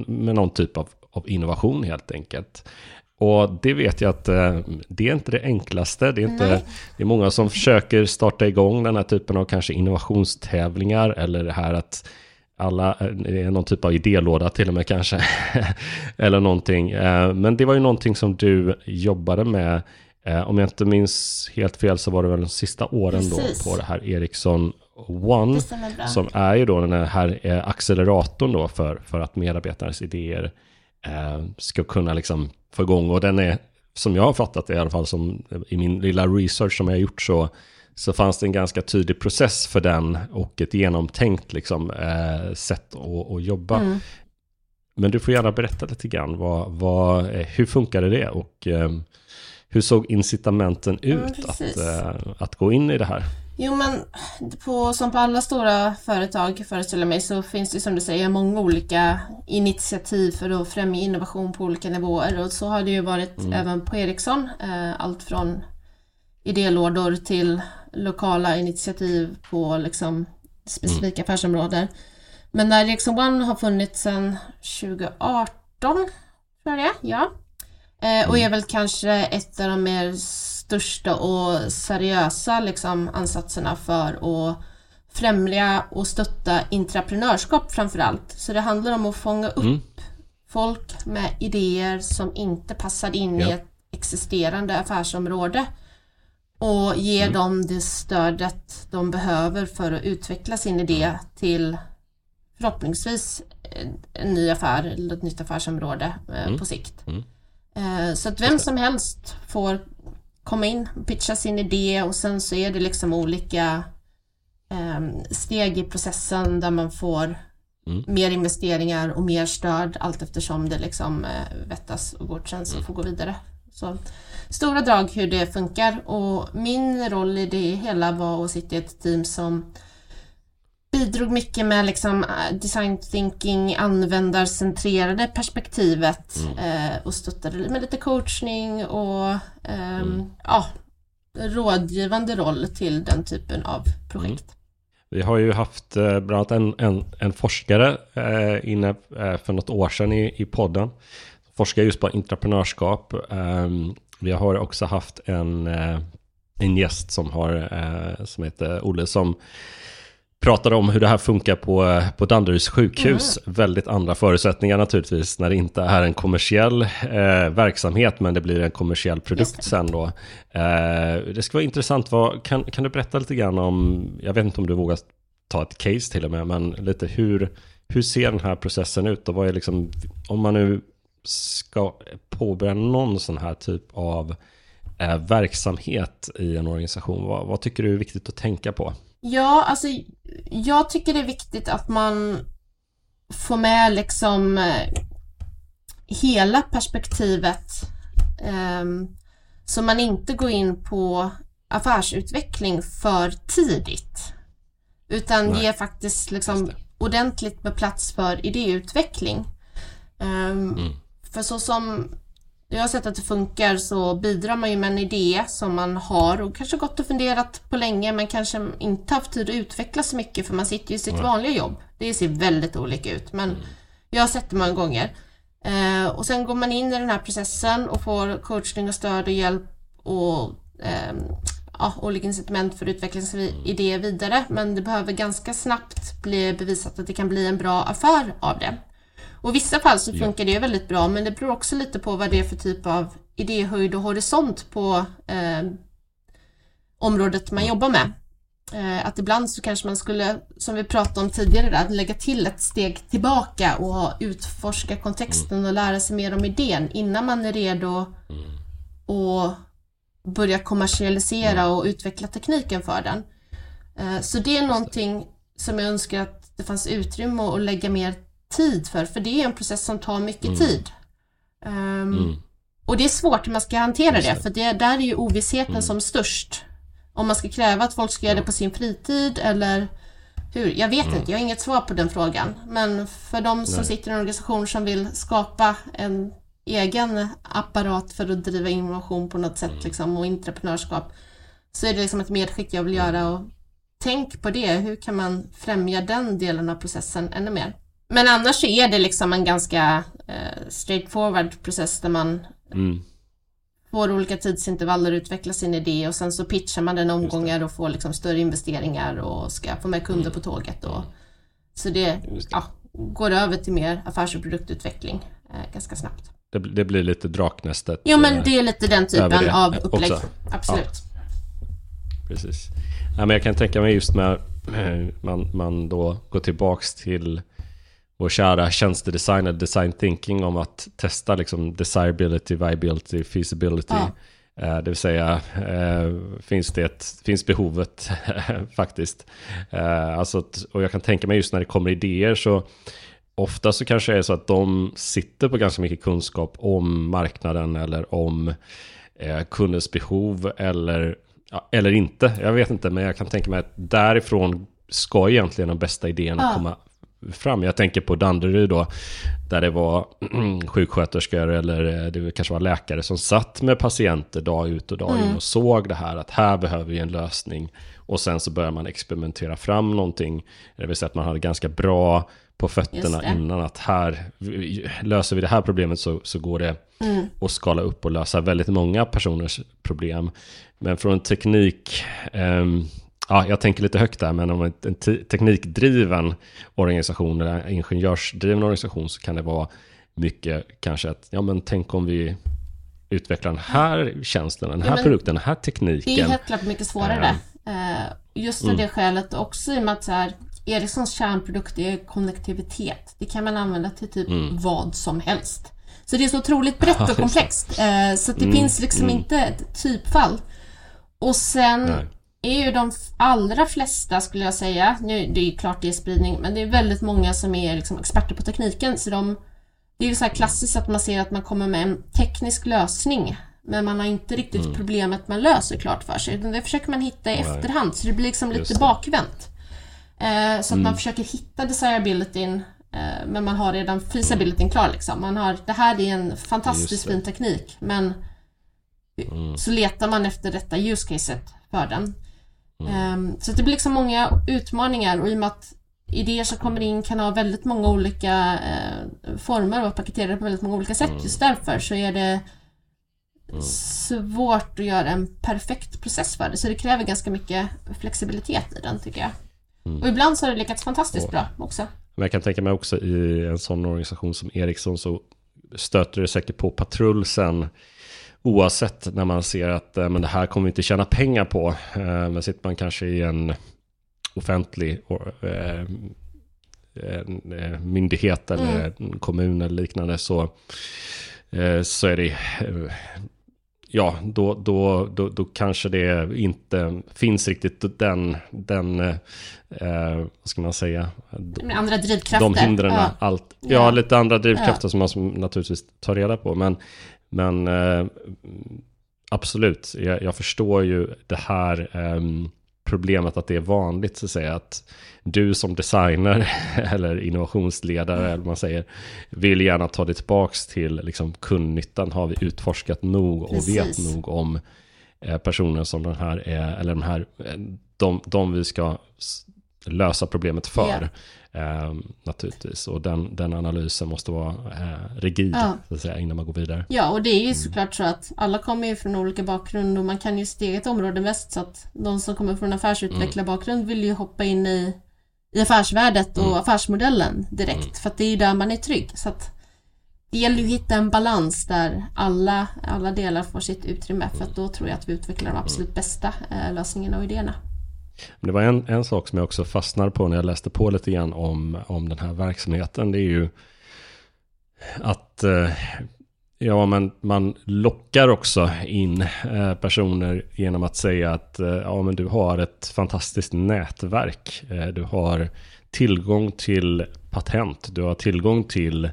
med någon typ av, av innovation helt enkelt. Och det vet jag att uh, det är inte det enklaste. Det är, inte, det är många som försöker starta igång den här typen av kanske innovationstävlingar eller det här att alla, eh, det är någon typ av idélåda till och med kanske. eller någonting. Uh, men det var ju någonting som du jobbade med Eh, om jag inte minns helt fel så var det väl de sista åren Precis. då på det här Ericsson One. Som är ju då den här eh, acceleratorn då för, för att medarbetares idéer eh, ska kunna liksom få igång. Och den är, som jag har fattat det i alla fall, som i min lilla research som jag har gjort så, så fanns det en ganska tydlig process för den och ett genomtänkt liksom, eh, sätt att, att jobba. Mm. Men du får gärna berätta lite grann, vad, vad, eh, hur funkade det? Och eh, hur såg incitamenten ut ja, att, äh, att gå in i det här? Jo men på, som på alla stora företag föreställer mig så finns det som du säger många olika initiativ för att främja innovation på olika nivåer och så har det ju varit mm. även på Ericsson. Eh, allt från idélådor till lokala initiativ på liksom specifika mm. affärsområden. Men när Ericsson One har funnits sedan 2018 tror jag det ja. Eh, och är väl kanske ett av de mer största och seriösa liksom, ansatserna för att främja och stötta entreprenörskap framför allt. Så det handlar om att fånga upp mm. folk med idéer som inte passar in ja. i ett existerande affärsområde och ge mm. dem det stödet de behöver för att utveckla sin idé till förhoppningsvis en ny affär eller ett nytt affärsområde eh, mm. på sikt. Mm. Eh, så att vem som helst får komma in, pitcha sin idé och sen så är det liksom olika ehm, steg i processen där man får mm. mer investeringar och mer stöd allt eftersom det liksom eh, vettas och godkänns och mm. får gå vidare. Så stora drag hur det funkar och min roll i det hela var att sitta i ett team som bidrog mycket med liksom eh, design thinking, användarcentrerade perspektivet mm. eh, och stöttade med lite coachning och eh, mm. ja, rådgivande roll till den typen av projekt. Mm. Vi har ju haft eh, bland annat en, en, en forskare eh, inne eh, för något år sedan i, i podden. Forskar just på entreprenörskap. Ehm, vi har också haft en, en gäst som, har, som heter Olle som pratade om hur det här funkar på, på Danderyds sjukhus. Mm. Väldigt andra förutsättningar naturligtvis när det inte är en kommersiell eh, verksamhet men det blir en kommersiell produkt sen då. Eh, det ska vara intressant, vad, kan, kan du berätta lite grann om, jag vet inte om du vågar ta ett case till och med, men lite hur, hur ser den här processen ut och vad är liksom, om man nu ska påbörja någon sån här typ av eh, verksamhet i en organisation, vad, vad tycker du är viktigt att tänka på? Ja, alltså jag tycker det är viktigt att man får med liksom eh, hela perspektivet um, så man inte går in på affärsutveckling för tidigt. Utan Nej. ger faktiskt liksom ordentligt med plats för idéutveckling. Um, mm. För så som jag har sett att det funkar så bidrar man ju med en idé som man har och kanske gått och funderat på länge men kanske inte haft tid att utveckla så mycket för man sitter ju i sitt mm. vanliga jobb. Det ser väldigt olika ut men mm. jag har sett det många gånger. Eh, och sen går man in i den här processen och får coachning och stöd och hjälp och eh, ja, olika incitament för att utveckla sin idé vidare men det behöver ganska snabbt bli bevisat att det kan bli en bra affär av det. Och i vissa fall så funkar ja. det väldigt bra men det beror också lite på vad det är för typ av idéhöjd och horisont på eh, området man jobbar med. Eh, att ibland så kanske man skulle, som vi pratade om tidigare, där, lägga till ett steg tillbaka och utforska kontexten mm. och lära sig mer om idén innan man är redo mm. att börja kommersialisera mm. och utveckla tekniken för den. Eh, så det är någonting som jag önskar att det fanns utrymme att lägga mer tid för, för det är en process som tar mycket mm. tid. Um, mm. Och det är svårt hur man ska hantera det, för det, där är ju ovissheten mm. som störst. Om man ska kräva att folk ska göra det på sin fritid eller hur? Jag vet mm. inte, jag har inget svar på den frågan. Men för de som Nej. sitter i en organisation som vill skapa en egen apparat för att driva innovation på något sätt mm. liksom, och entreprenörskap så är det liksom ett medskick jag vill göra och tänk på det. Hur kan man främja den delen av processen ännu mer? Men annars så är det liksom en ganska eh, straightforward process där man mm. får olika tidsintervaller, utveckla sin idé och sen så pitchar man den omgångar och får liksom större investeringar och ska få med kunder mm. på tåget. Och, så det, det. Ja, går över till mer affärs och produktutveckling eh, ganska snabbt. Det, det, blir lite Draknästet. Jo men det är lite den typen av upplägg. Också. Absolut. Ja. Precis. Ja, men jag kan tänka mig just när eh, man, man då går tillbaks till vår kära tjänstedesigner, design thinking, om att testa liksom desirability, viability, feasibility. Ja. Eh, det vill säga, eh, finns, det, finns behovet faktiskt? Alltså, och jag kan tänka mig just när det kommer idéer så ofta så kanske det är så att de sitter på ganska mycket kunskap om marknaden eller om kundens behov eller eller inte, jag vet inte, men jag kan tänka mig att därifrån ska egentligen de bästa idéerna ja. komma fram. Jag tänker på Danderyd då, där det var sjuksköterskor eller eh, det kanske var läkare som satt med patienter dag ut och dag mm. in och såg det här att här behöver vi en lösning. Och sen så börjar man experimentera fram någonting. Det vill säga att man hade ganska bra på fötterna innan att här löser vi det här problemet så, så går det mm. att skala upp och lösa väldigt många personers problem. Men från teknik, um, ja, jag tänker lite högt där, men om en teknikdriven organisation eller ingenjörsdriven organisation så kan det vara mycket kanske att, ja men tänk om vi utvecklar den här tjänsten, den här ja, produkten, den här tekniken. Det är helt klart mycket svårare. Uh, just av mm. det skälet också i och med att så här, Ericssons kärnprodukt är konnektivitet. Det kan man använda till typ mm. vad som helst. Så det är så otroligt brett och komplext. Uh, så det mm. finns liksom mm. inte ett typfall. Och sen Nej. Är ju de allra flesta, skulle jag säga, nu det är ju klart det är spridning, men det är väldigt många som är liksom experter på tekniken. Så de, det är ju så här klassiskt att man ser att man kommer med en teknisk lösning, men man har inte riktigt mm. problemet man löser klart för sig, utan det försöker man hitta i Nej. efterhand, så det blir liksom lite bakvänt. Eh, så att mm. man försöker hitta desirabilityn eh, men man har redan feasibilityn klar liksom. Man har, det här är en fantastiskt fin teknik men Mm. Så letar man efter detta use caset för den. Mm. Um, så det blir liksom många utmaningar och i och med att idéer som kommer in kan ha väldigt många olika uh, former och paketerade på väldigt många olika sätt. Mm. Just därför så är det mm. svårt att göra en perfekt process för det. Så det kräver ganska mycket flexibilitet i den tycker jag. Mm. Och ibland så har det lyckats fantastiskt bra också. Men jag kan tänka mig också i en sån organisation som Ericsson så stöter det säkert på patrull sen Oavsett när man ser att eh, men det här kommer vi inte tjäna pengar på. Eh, men sitter man kanske i en offentlig eh, en myndighet eller mm. en kommun eller liknande så, så är det ja, då, då, då, då kanske det inte finns riktigt den, den eh, vad ska man säga? De, andra drivkrafter. De hindren, ja. allt. Ja, ja, lite andra drivkrafter ja. som man naturligtvis tar reda på. Men, men eh, absolut, jag, jag, förstår ju det här eh, problemet att det är vanligt så att säga att du som designer eller innovationsledare eller man säger vill gärna ta det tillbaks till liksom kundnyttan har vi utforskat nog och Precis. vet nog om eh, personer som den här är eller de här eh, de, de vi ska lösa problemet för. Yeah. Eh, naturligtvis. Och den, den analysen måste vara eh, rigid ja. så att säga, innan man går vidare. Ja, och det är ju såklart så att alla kommer ju från olika bakgrund och man kan ju sitt eget område mest så att de som kommer från affärsutvecklarbakgrund mm. vill ju hoppa in i, i affärsvärdet och mm. affärsmodellen direkt mm. för att det är ju där man är trygg. Så att det gäller ju att hitta en balans där alla, alla delar får sitt utrymme för att då tror jag att vi utvecklar de absolut mm. bästa eh, lösningarna och idéerna. Men det var en, en sak som jag också fastnade på när jag läste på lite grann om, om den här verksamheten. Det är ju att eh, ja, men man lockar också in eh, personer genom att säga att eh, ja, men du har ett fantastiskt nätverk. du har tillgång till patent, du har tillgång till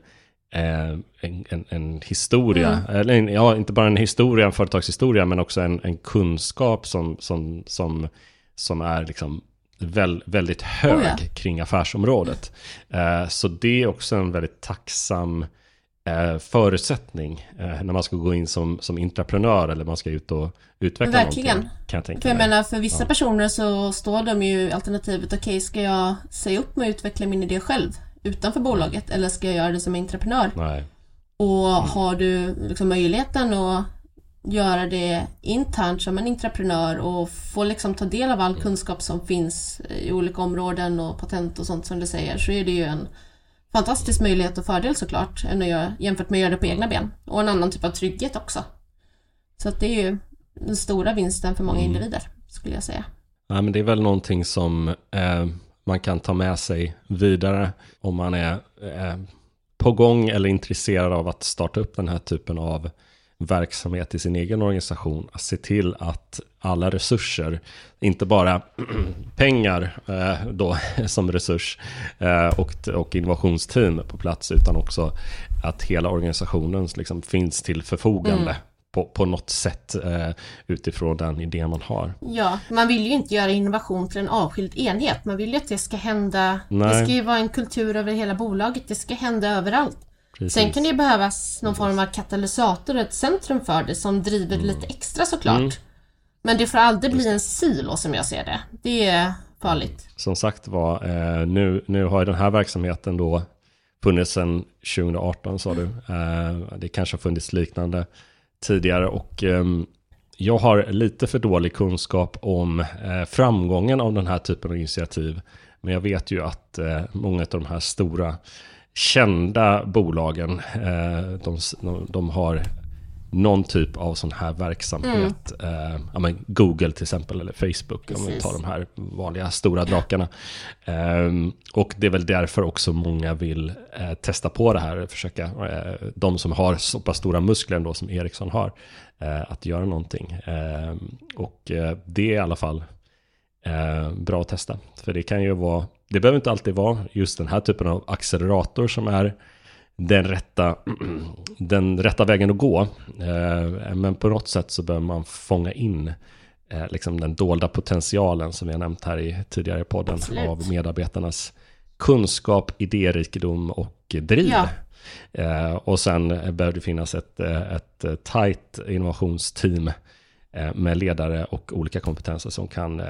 en, en, en, historia, mm. eller ja, inte bara en historia, en företagshistoria, men också en, en kunskap som, som, som, som är liksom väl, väldigt hög oh ja. kring affärsområdet. Eh, så det är också en väldigt tacksam eh, förutsättning eh, när man ska gå in som, som intraprenör eller man ska ut och utveckla Verkligen. någonting. Kan jag tänka för jag mig. menar, för vissa ja. personer så står de ju alternativet, okej, okay, ska jag säga upp mig och utveckla min idé själv utanför bolaget eller ska jag göra det som intraprenör? Nej. Och mm. har du liksom möjligheten att göra det internt som en intraprenör och få liksom ta del av all kunskap som finns i olika områden och patent och sånt som du säger så är det ju en fantastisk möjlighet och fördel såklart än att göra, jämfört med att göra det på egna ben. Och en annan typ av trygghet också. Så att det är ju den stora vinsten för många mm. individer skulle jag säga. Ja, men det är väl någonting som eh, man kan ta med sig vidare om man är eh, på gång eller intresserad av att starta upp den här typen av verksamhet i sin egen organisation. Att se till att alla resurser, inte bara pengar eh, då som resurs eh, och, och innovationsteam på plats, utan också att hela organisationen liksom finns till förfogande. Mm. På, på något sätt eh, utifrån den idén man har. Ja, man vill ju inte göra innovation till en avskild enhet. Man vill ju att det ska hända, Nej. det ska ju vara en kultur över hela bolaget, det ska hända överallt. Precis. Sen kan det behövas någon form av katalysator, ett centrum för det som driver mm. lite extra såklart. Mm. Men det får aldrig bli en silo som jag ser det. Det är farligt. Som sagt var, eh, nu, nu har ju den här verksamheten då funnits sedan 2018 sa du. Eh, det kanske har funnits liknande tidigare och ehm, jag har lite för dålig kunskap om eh, framgången av den här typen av initiativ. Men jag vet ju att många av de här stora kända bolagen, eh, de, de har någon typ av sån här verksamhet. Mm. Eh, ja, men Google till exempel, eller Facebook, Precis. om vi tar de här vanliga stora drakarna. Eh, och det är väl därför också många vill eh, testa på det här, försöka, eh, de som har så pass stora muskler ändå som Ericsson har, att göra någonting. Ehm, och det är i alla fall bra att testa, för det kan ju vara det behöver inte alltid vara just den här typen av accelerator som är den rätta, den rätta vägen att gå. Eh, men på något sätt så behöver man fånga in eh, liksom den dolda potentialen som vi har nämnt här i tidigare podden Absolut. av medarbetarnas kunskap, idérikedom och driv. Ja. Eh, och sen behöver det finnas ett, ett tajt innovationsteam med ledare och olika kompetenser som kan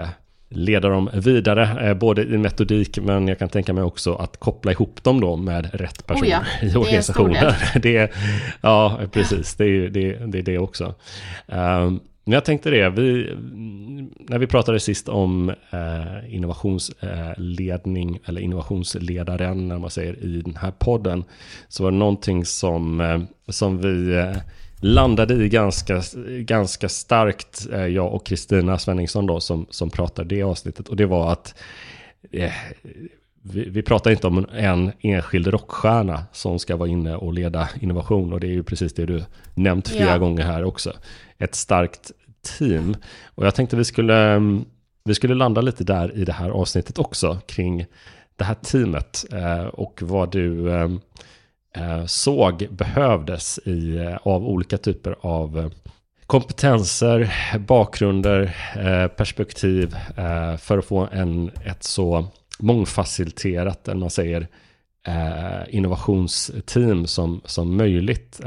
leda dem vidare, eh, både i metodik men jag kan tänka mig också att koppla ihop dem då med rätt personer oh ja, i organisationen. Det är, ja, precis, det är det, det, är det också. Um, men jag tänkte det, vi, när vi pratade sist om eh, innovationsledning eller innovationsledaren, när man säger i den här podden, så var det någonting som, eh, som vi eh, landade i ganska, ganska starkt, eh, jag och Kristina Svenningsson då, som, som pratade det avsnittet. Och det var att eh, vi, vi pratar inte om en enskild rockstjärna som ska vara inne och leda innovation. Och det är ju precis det du nämnt flera ja. gånger här också. Ett starkt team. Och jag tänkte vi skulle, mm, vi skulle landa lite där i det här avsnittet också kring det här teamet eh, och vad du eh, Eh, Eh, såg behövdes i, eh, av olika typer av eh, kompetenser, bakgrunder, perspektiv för att få en, ett så mångfaciliterat, eller man säger, innovationsteam som, som möjligt.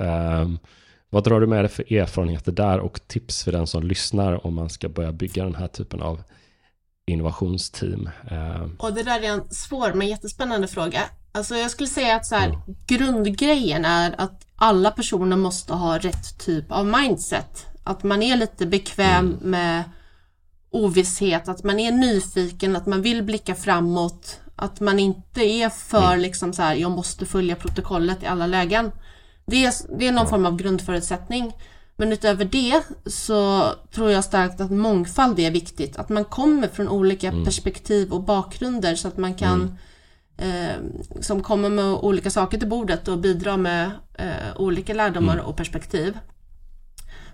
Vad drar du med dig för erfarenheter där och tips för den som lyssnar om man ska börja bygga den här typen av innovationsteam? Och det där är en svår men jättespännande fråga. Alltså jag skulle säga att så här, mm. grundgrejen är att alla personer måste ha rätt typ av mindset. Att man är lite bekväm mm. med ovisshet, att man är nyfiken, att man vill blicka framåt, att man inte är för mm. liksom så här, jag måste följa protokollet i alla lägen. Det är, det är någon form av grundförutsättning. Men utöver det så tror jag starkt att mångfald är viktigt. Att man kommer från olika mm. perspektiv och bakgrunder så att man kan mm eh, som kommer med olika saker till bordet och bidrar med eh, olika lärdomar mm. och perspektiv.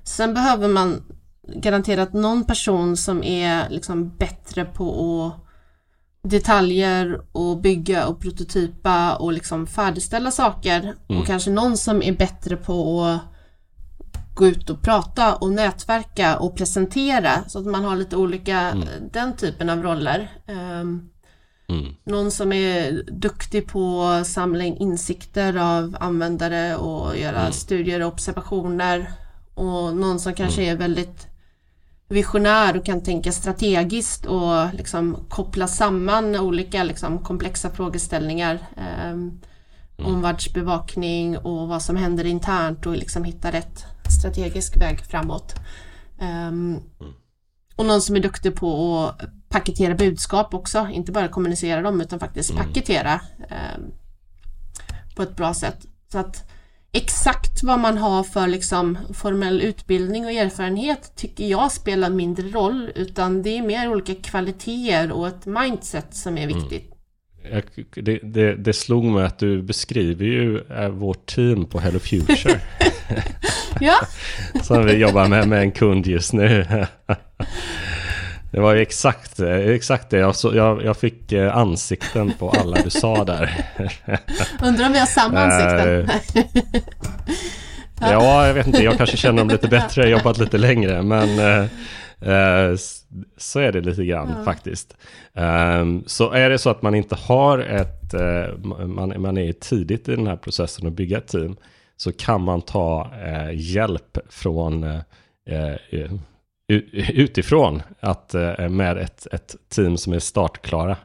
Sen behöver man garanterat någon person som är liksom bättre på att detaljer och bygga och prototypa och liksom färdigställa saker. Mm. Och kanske någon som är bättre på att gå ut och prata och nätverka och presentera så att man har lite olika, den typen av roller. Ehm, Mm. någon som är duktig på att samla in insikter av användare och göra studier och observationer. Och någon som kanske är väldigt visionär och kan tänka strategiskt och liksom koppla samman olika liksom komplexa frågeställningar. Um, Omvärldsbevakning och vad som händer internt och liksom hitta rätt strategisk väg framåt. Ehm, och någon som är duktig på att paketera budskap också, inte bara kommunicera dem utan faktiskt paketera ehm, på ett bra sätt. Så att exakt vad man har för liksom formell utbildning och erfarenhet tycker jag spelar mindre roll utan det är mer olika kvaliteter och ett mindset som är viktigt. Jag, det, det, det slog mig att du beskriver ju eh, vårt team på Hello Future. Ja, som vi jobbar med med en kund just nu. Det var ju exakt, exakt det. Jag, så, jag, jag fick eh, ansikten på alla du sa där. undrar om vi har samma ansikten. Ja, jag vet inte. Jag kanske känner dem lite bättre. Jag har jobbat lite längre. Men eh, eh, så är det lite grann faktiskt. Ehm, så är det så att man inte har ett... eh, man, man är tidigt i den här processen att bygga ett team. Så kan man ta eh, hjälp från... eh, eh, u- utifrån att, eh, med ett, ett team som är startklara.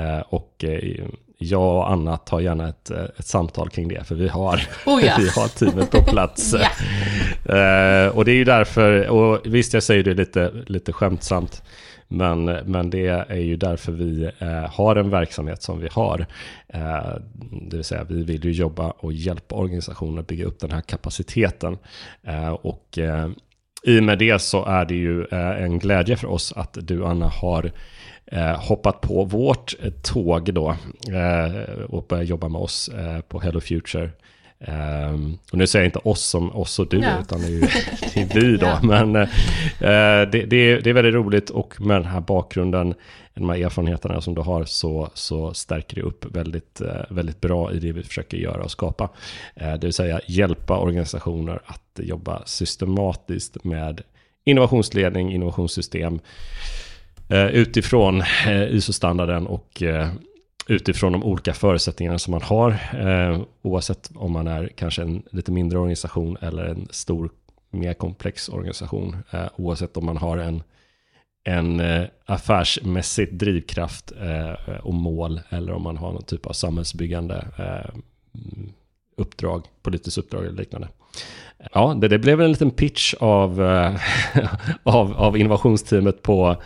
Eh, och eh, jag och Anna tar gärna ett, ett samtal kring det, för vi har, Oh ja. vi har teamet på plats. Eh, och det är ju därför, och visst jag säger det lite, lite skämtsamt, men, men det är ju därför vi har en verksamhet som vi har. Det vill säga vi vill ju jobba och hjälpa organisationer att bygga upp den här kapaciteten. Och i och med det så är det ju eh, en glädje för oss att du Anna har eh, hoppat på vårt eh, tåg då och börjat jobba med oss på Hello Future. Um, och nu säger jag inte oss som oss och du, Ja. utan det är ju det är vi då. Ja. Men eh, det, det, är, det är väldigt roligt och med den här bakgrunden, de här erfarenheterna som du har, så, så stärker det upp väldigt, eh, väldigt bra i det vi försöker göra och skapa. Eh, det vill säga hjälpa organisationer att jobba systematiskt med innovationsledning, innovationssystem, utifrån ISO-standarden och utifrån de olika förutsättningarna som man har, eh, oavsett om man är kanske en lite mindre organisation eller en stor, mer komplex organisation, eh, oavsett om man har en, en eh, affärsmässigt drivkraft eh, och mål eller om man har någon typ av samhällsbyggande eh, uppdrag, politiskt uppdrag eller liknande. Ja, det, det blev en liten pitch av, eh, av, av innovationsteamet på,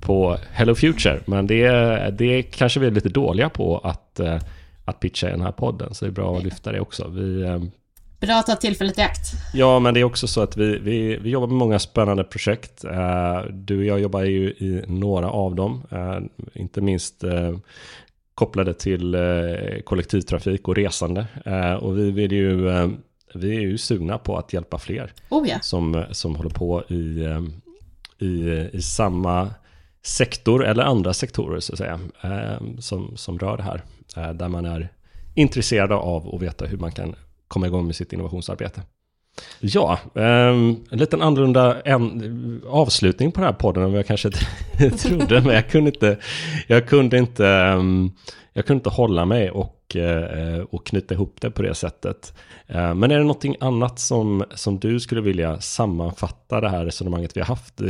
på Hello Future. Men det, det kanske vi är lite dåliga på att, eh, att pitcha i den här podden. Så det är bra att lyfta det också. Vi, eh, Bra att ta tillfället i akt. Ja, men det är också så att vi, vi, vi jobbar med många spännande projekt. Eh, Du och jag jobbar ju i några av dem. Inte minst kopplade till kollektivtrafik och resande. Och vi vill ju, vi är ju sugna på att hjälpa fler Oh ja. som, som håller på i, i, i samma sektor eller andra sektorer så att säga. Eh, som, som rör det här. Eh, där man är intresserad av att veta hur man kan komma igång med sitt innovationsarbete. Ja, ehm, en liten annorlunda en, avslutning på den här podden än vad jag kanske trodde, men jag kunde inte, jag kunde inte, ehm, jag kunde inte hålla mig och, eh, och knyta ihop det på det sättet. Men är det någonting annat som, som du skulle vilja sammanfatta det här resonemanget vi har haft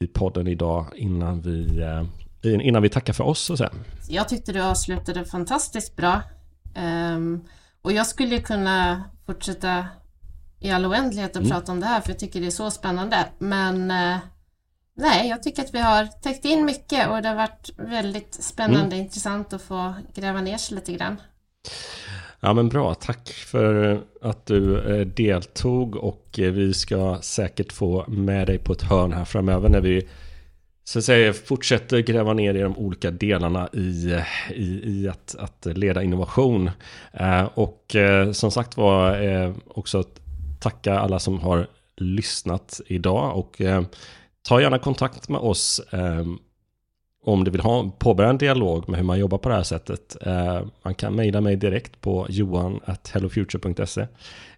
i, podden idag innan vi, eh, innan vi tackar för oss och så? Jag tyckte du avslutade fantastiskt bra. Ehm, och jag skulle kunna fortsätta i all oändlighet och prata om det här för jag tycker det är så spännande. Men eh, nej, jag tycker att vi har täckt in mycket och det har varit väldigt spännande och intressant att få gräva ner sig lite grann. Ja men bra, tack för att du eh, deltog och eh, vi ska säkert få med dig på ett hörn här framöver när vi så att säga fortsätter gräva ner i de olika delarna i, i, i att, att leda innovation. Eh, och som sagt var också tacka alla som har lyssnat idag och ta gärna kontakt med oss om du vill ha, påbörja en dialog med hur man jobbar på det här sättet. Eh, man kan mejla mig direkt på johan.hellofuture.se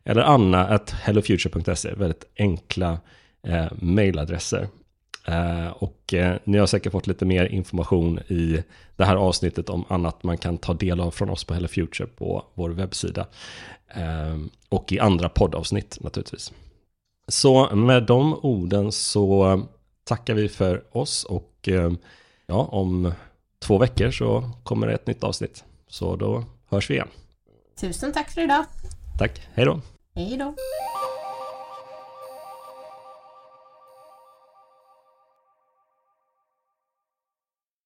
eller anna.hellofuture.se. Väldigt enkla eh, mejladresser. Eh, och eh, ni har säkert fått lite mer information i det här avsnittet om annat man kan ta del av från oss på Hello Future på vår webbsida. Eh, och i andra poddavsnitt naturligtvis. Så med de orden så tackar vi för oss och eh, ja, om två veckor så kommer det ett nytt avsnitt. Så då hörs vi igen. Tusen tack för idag. Tack, hej då. Hej då.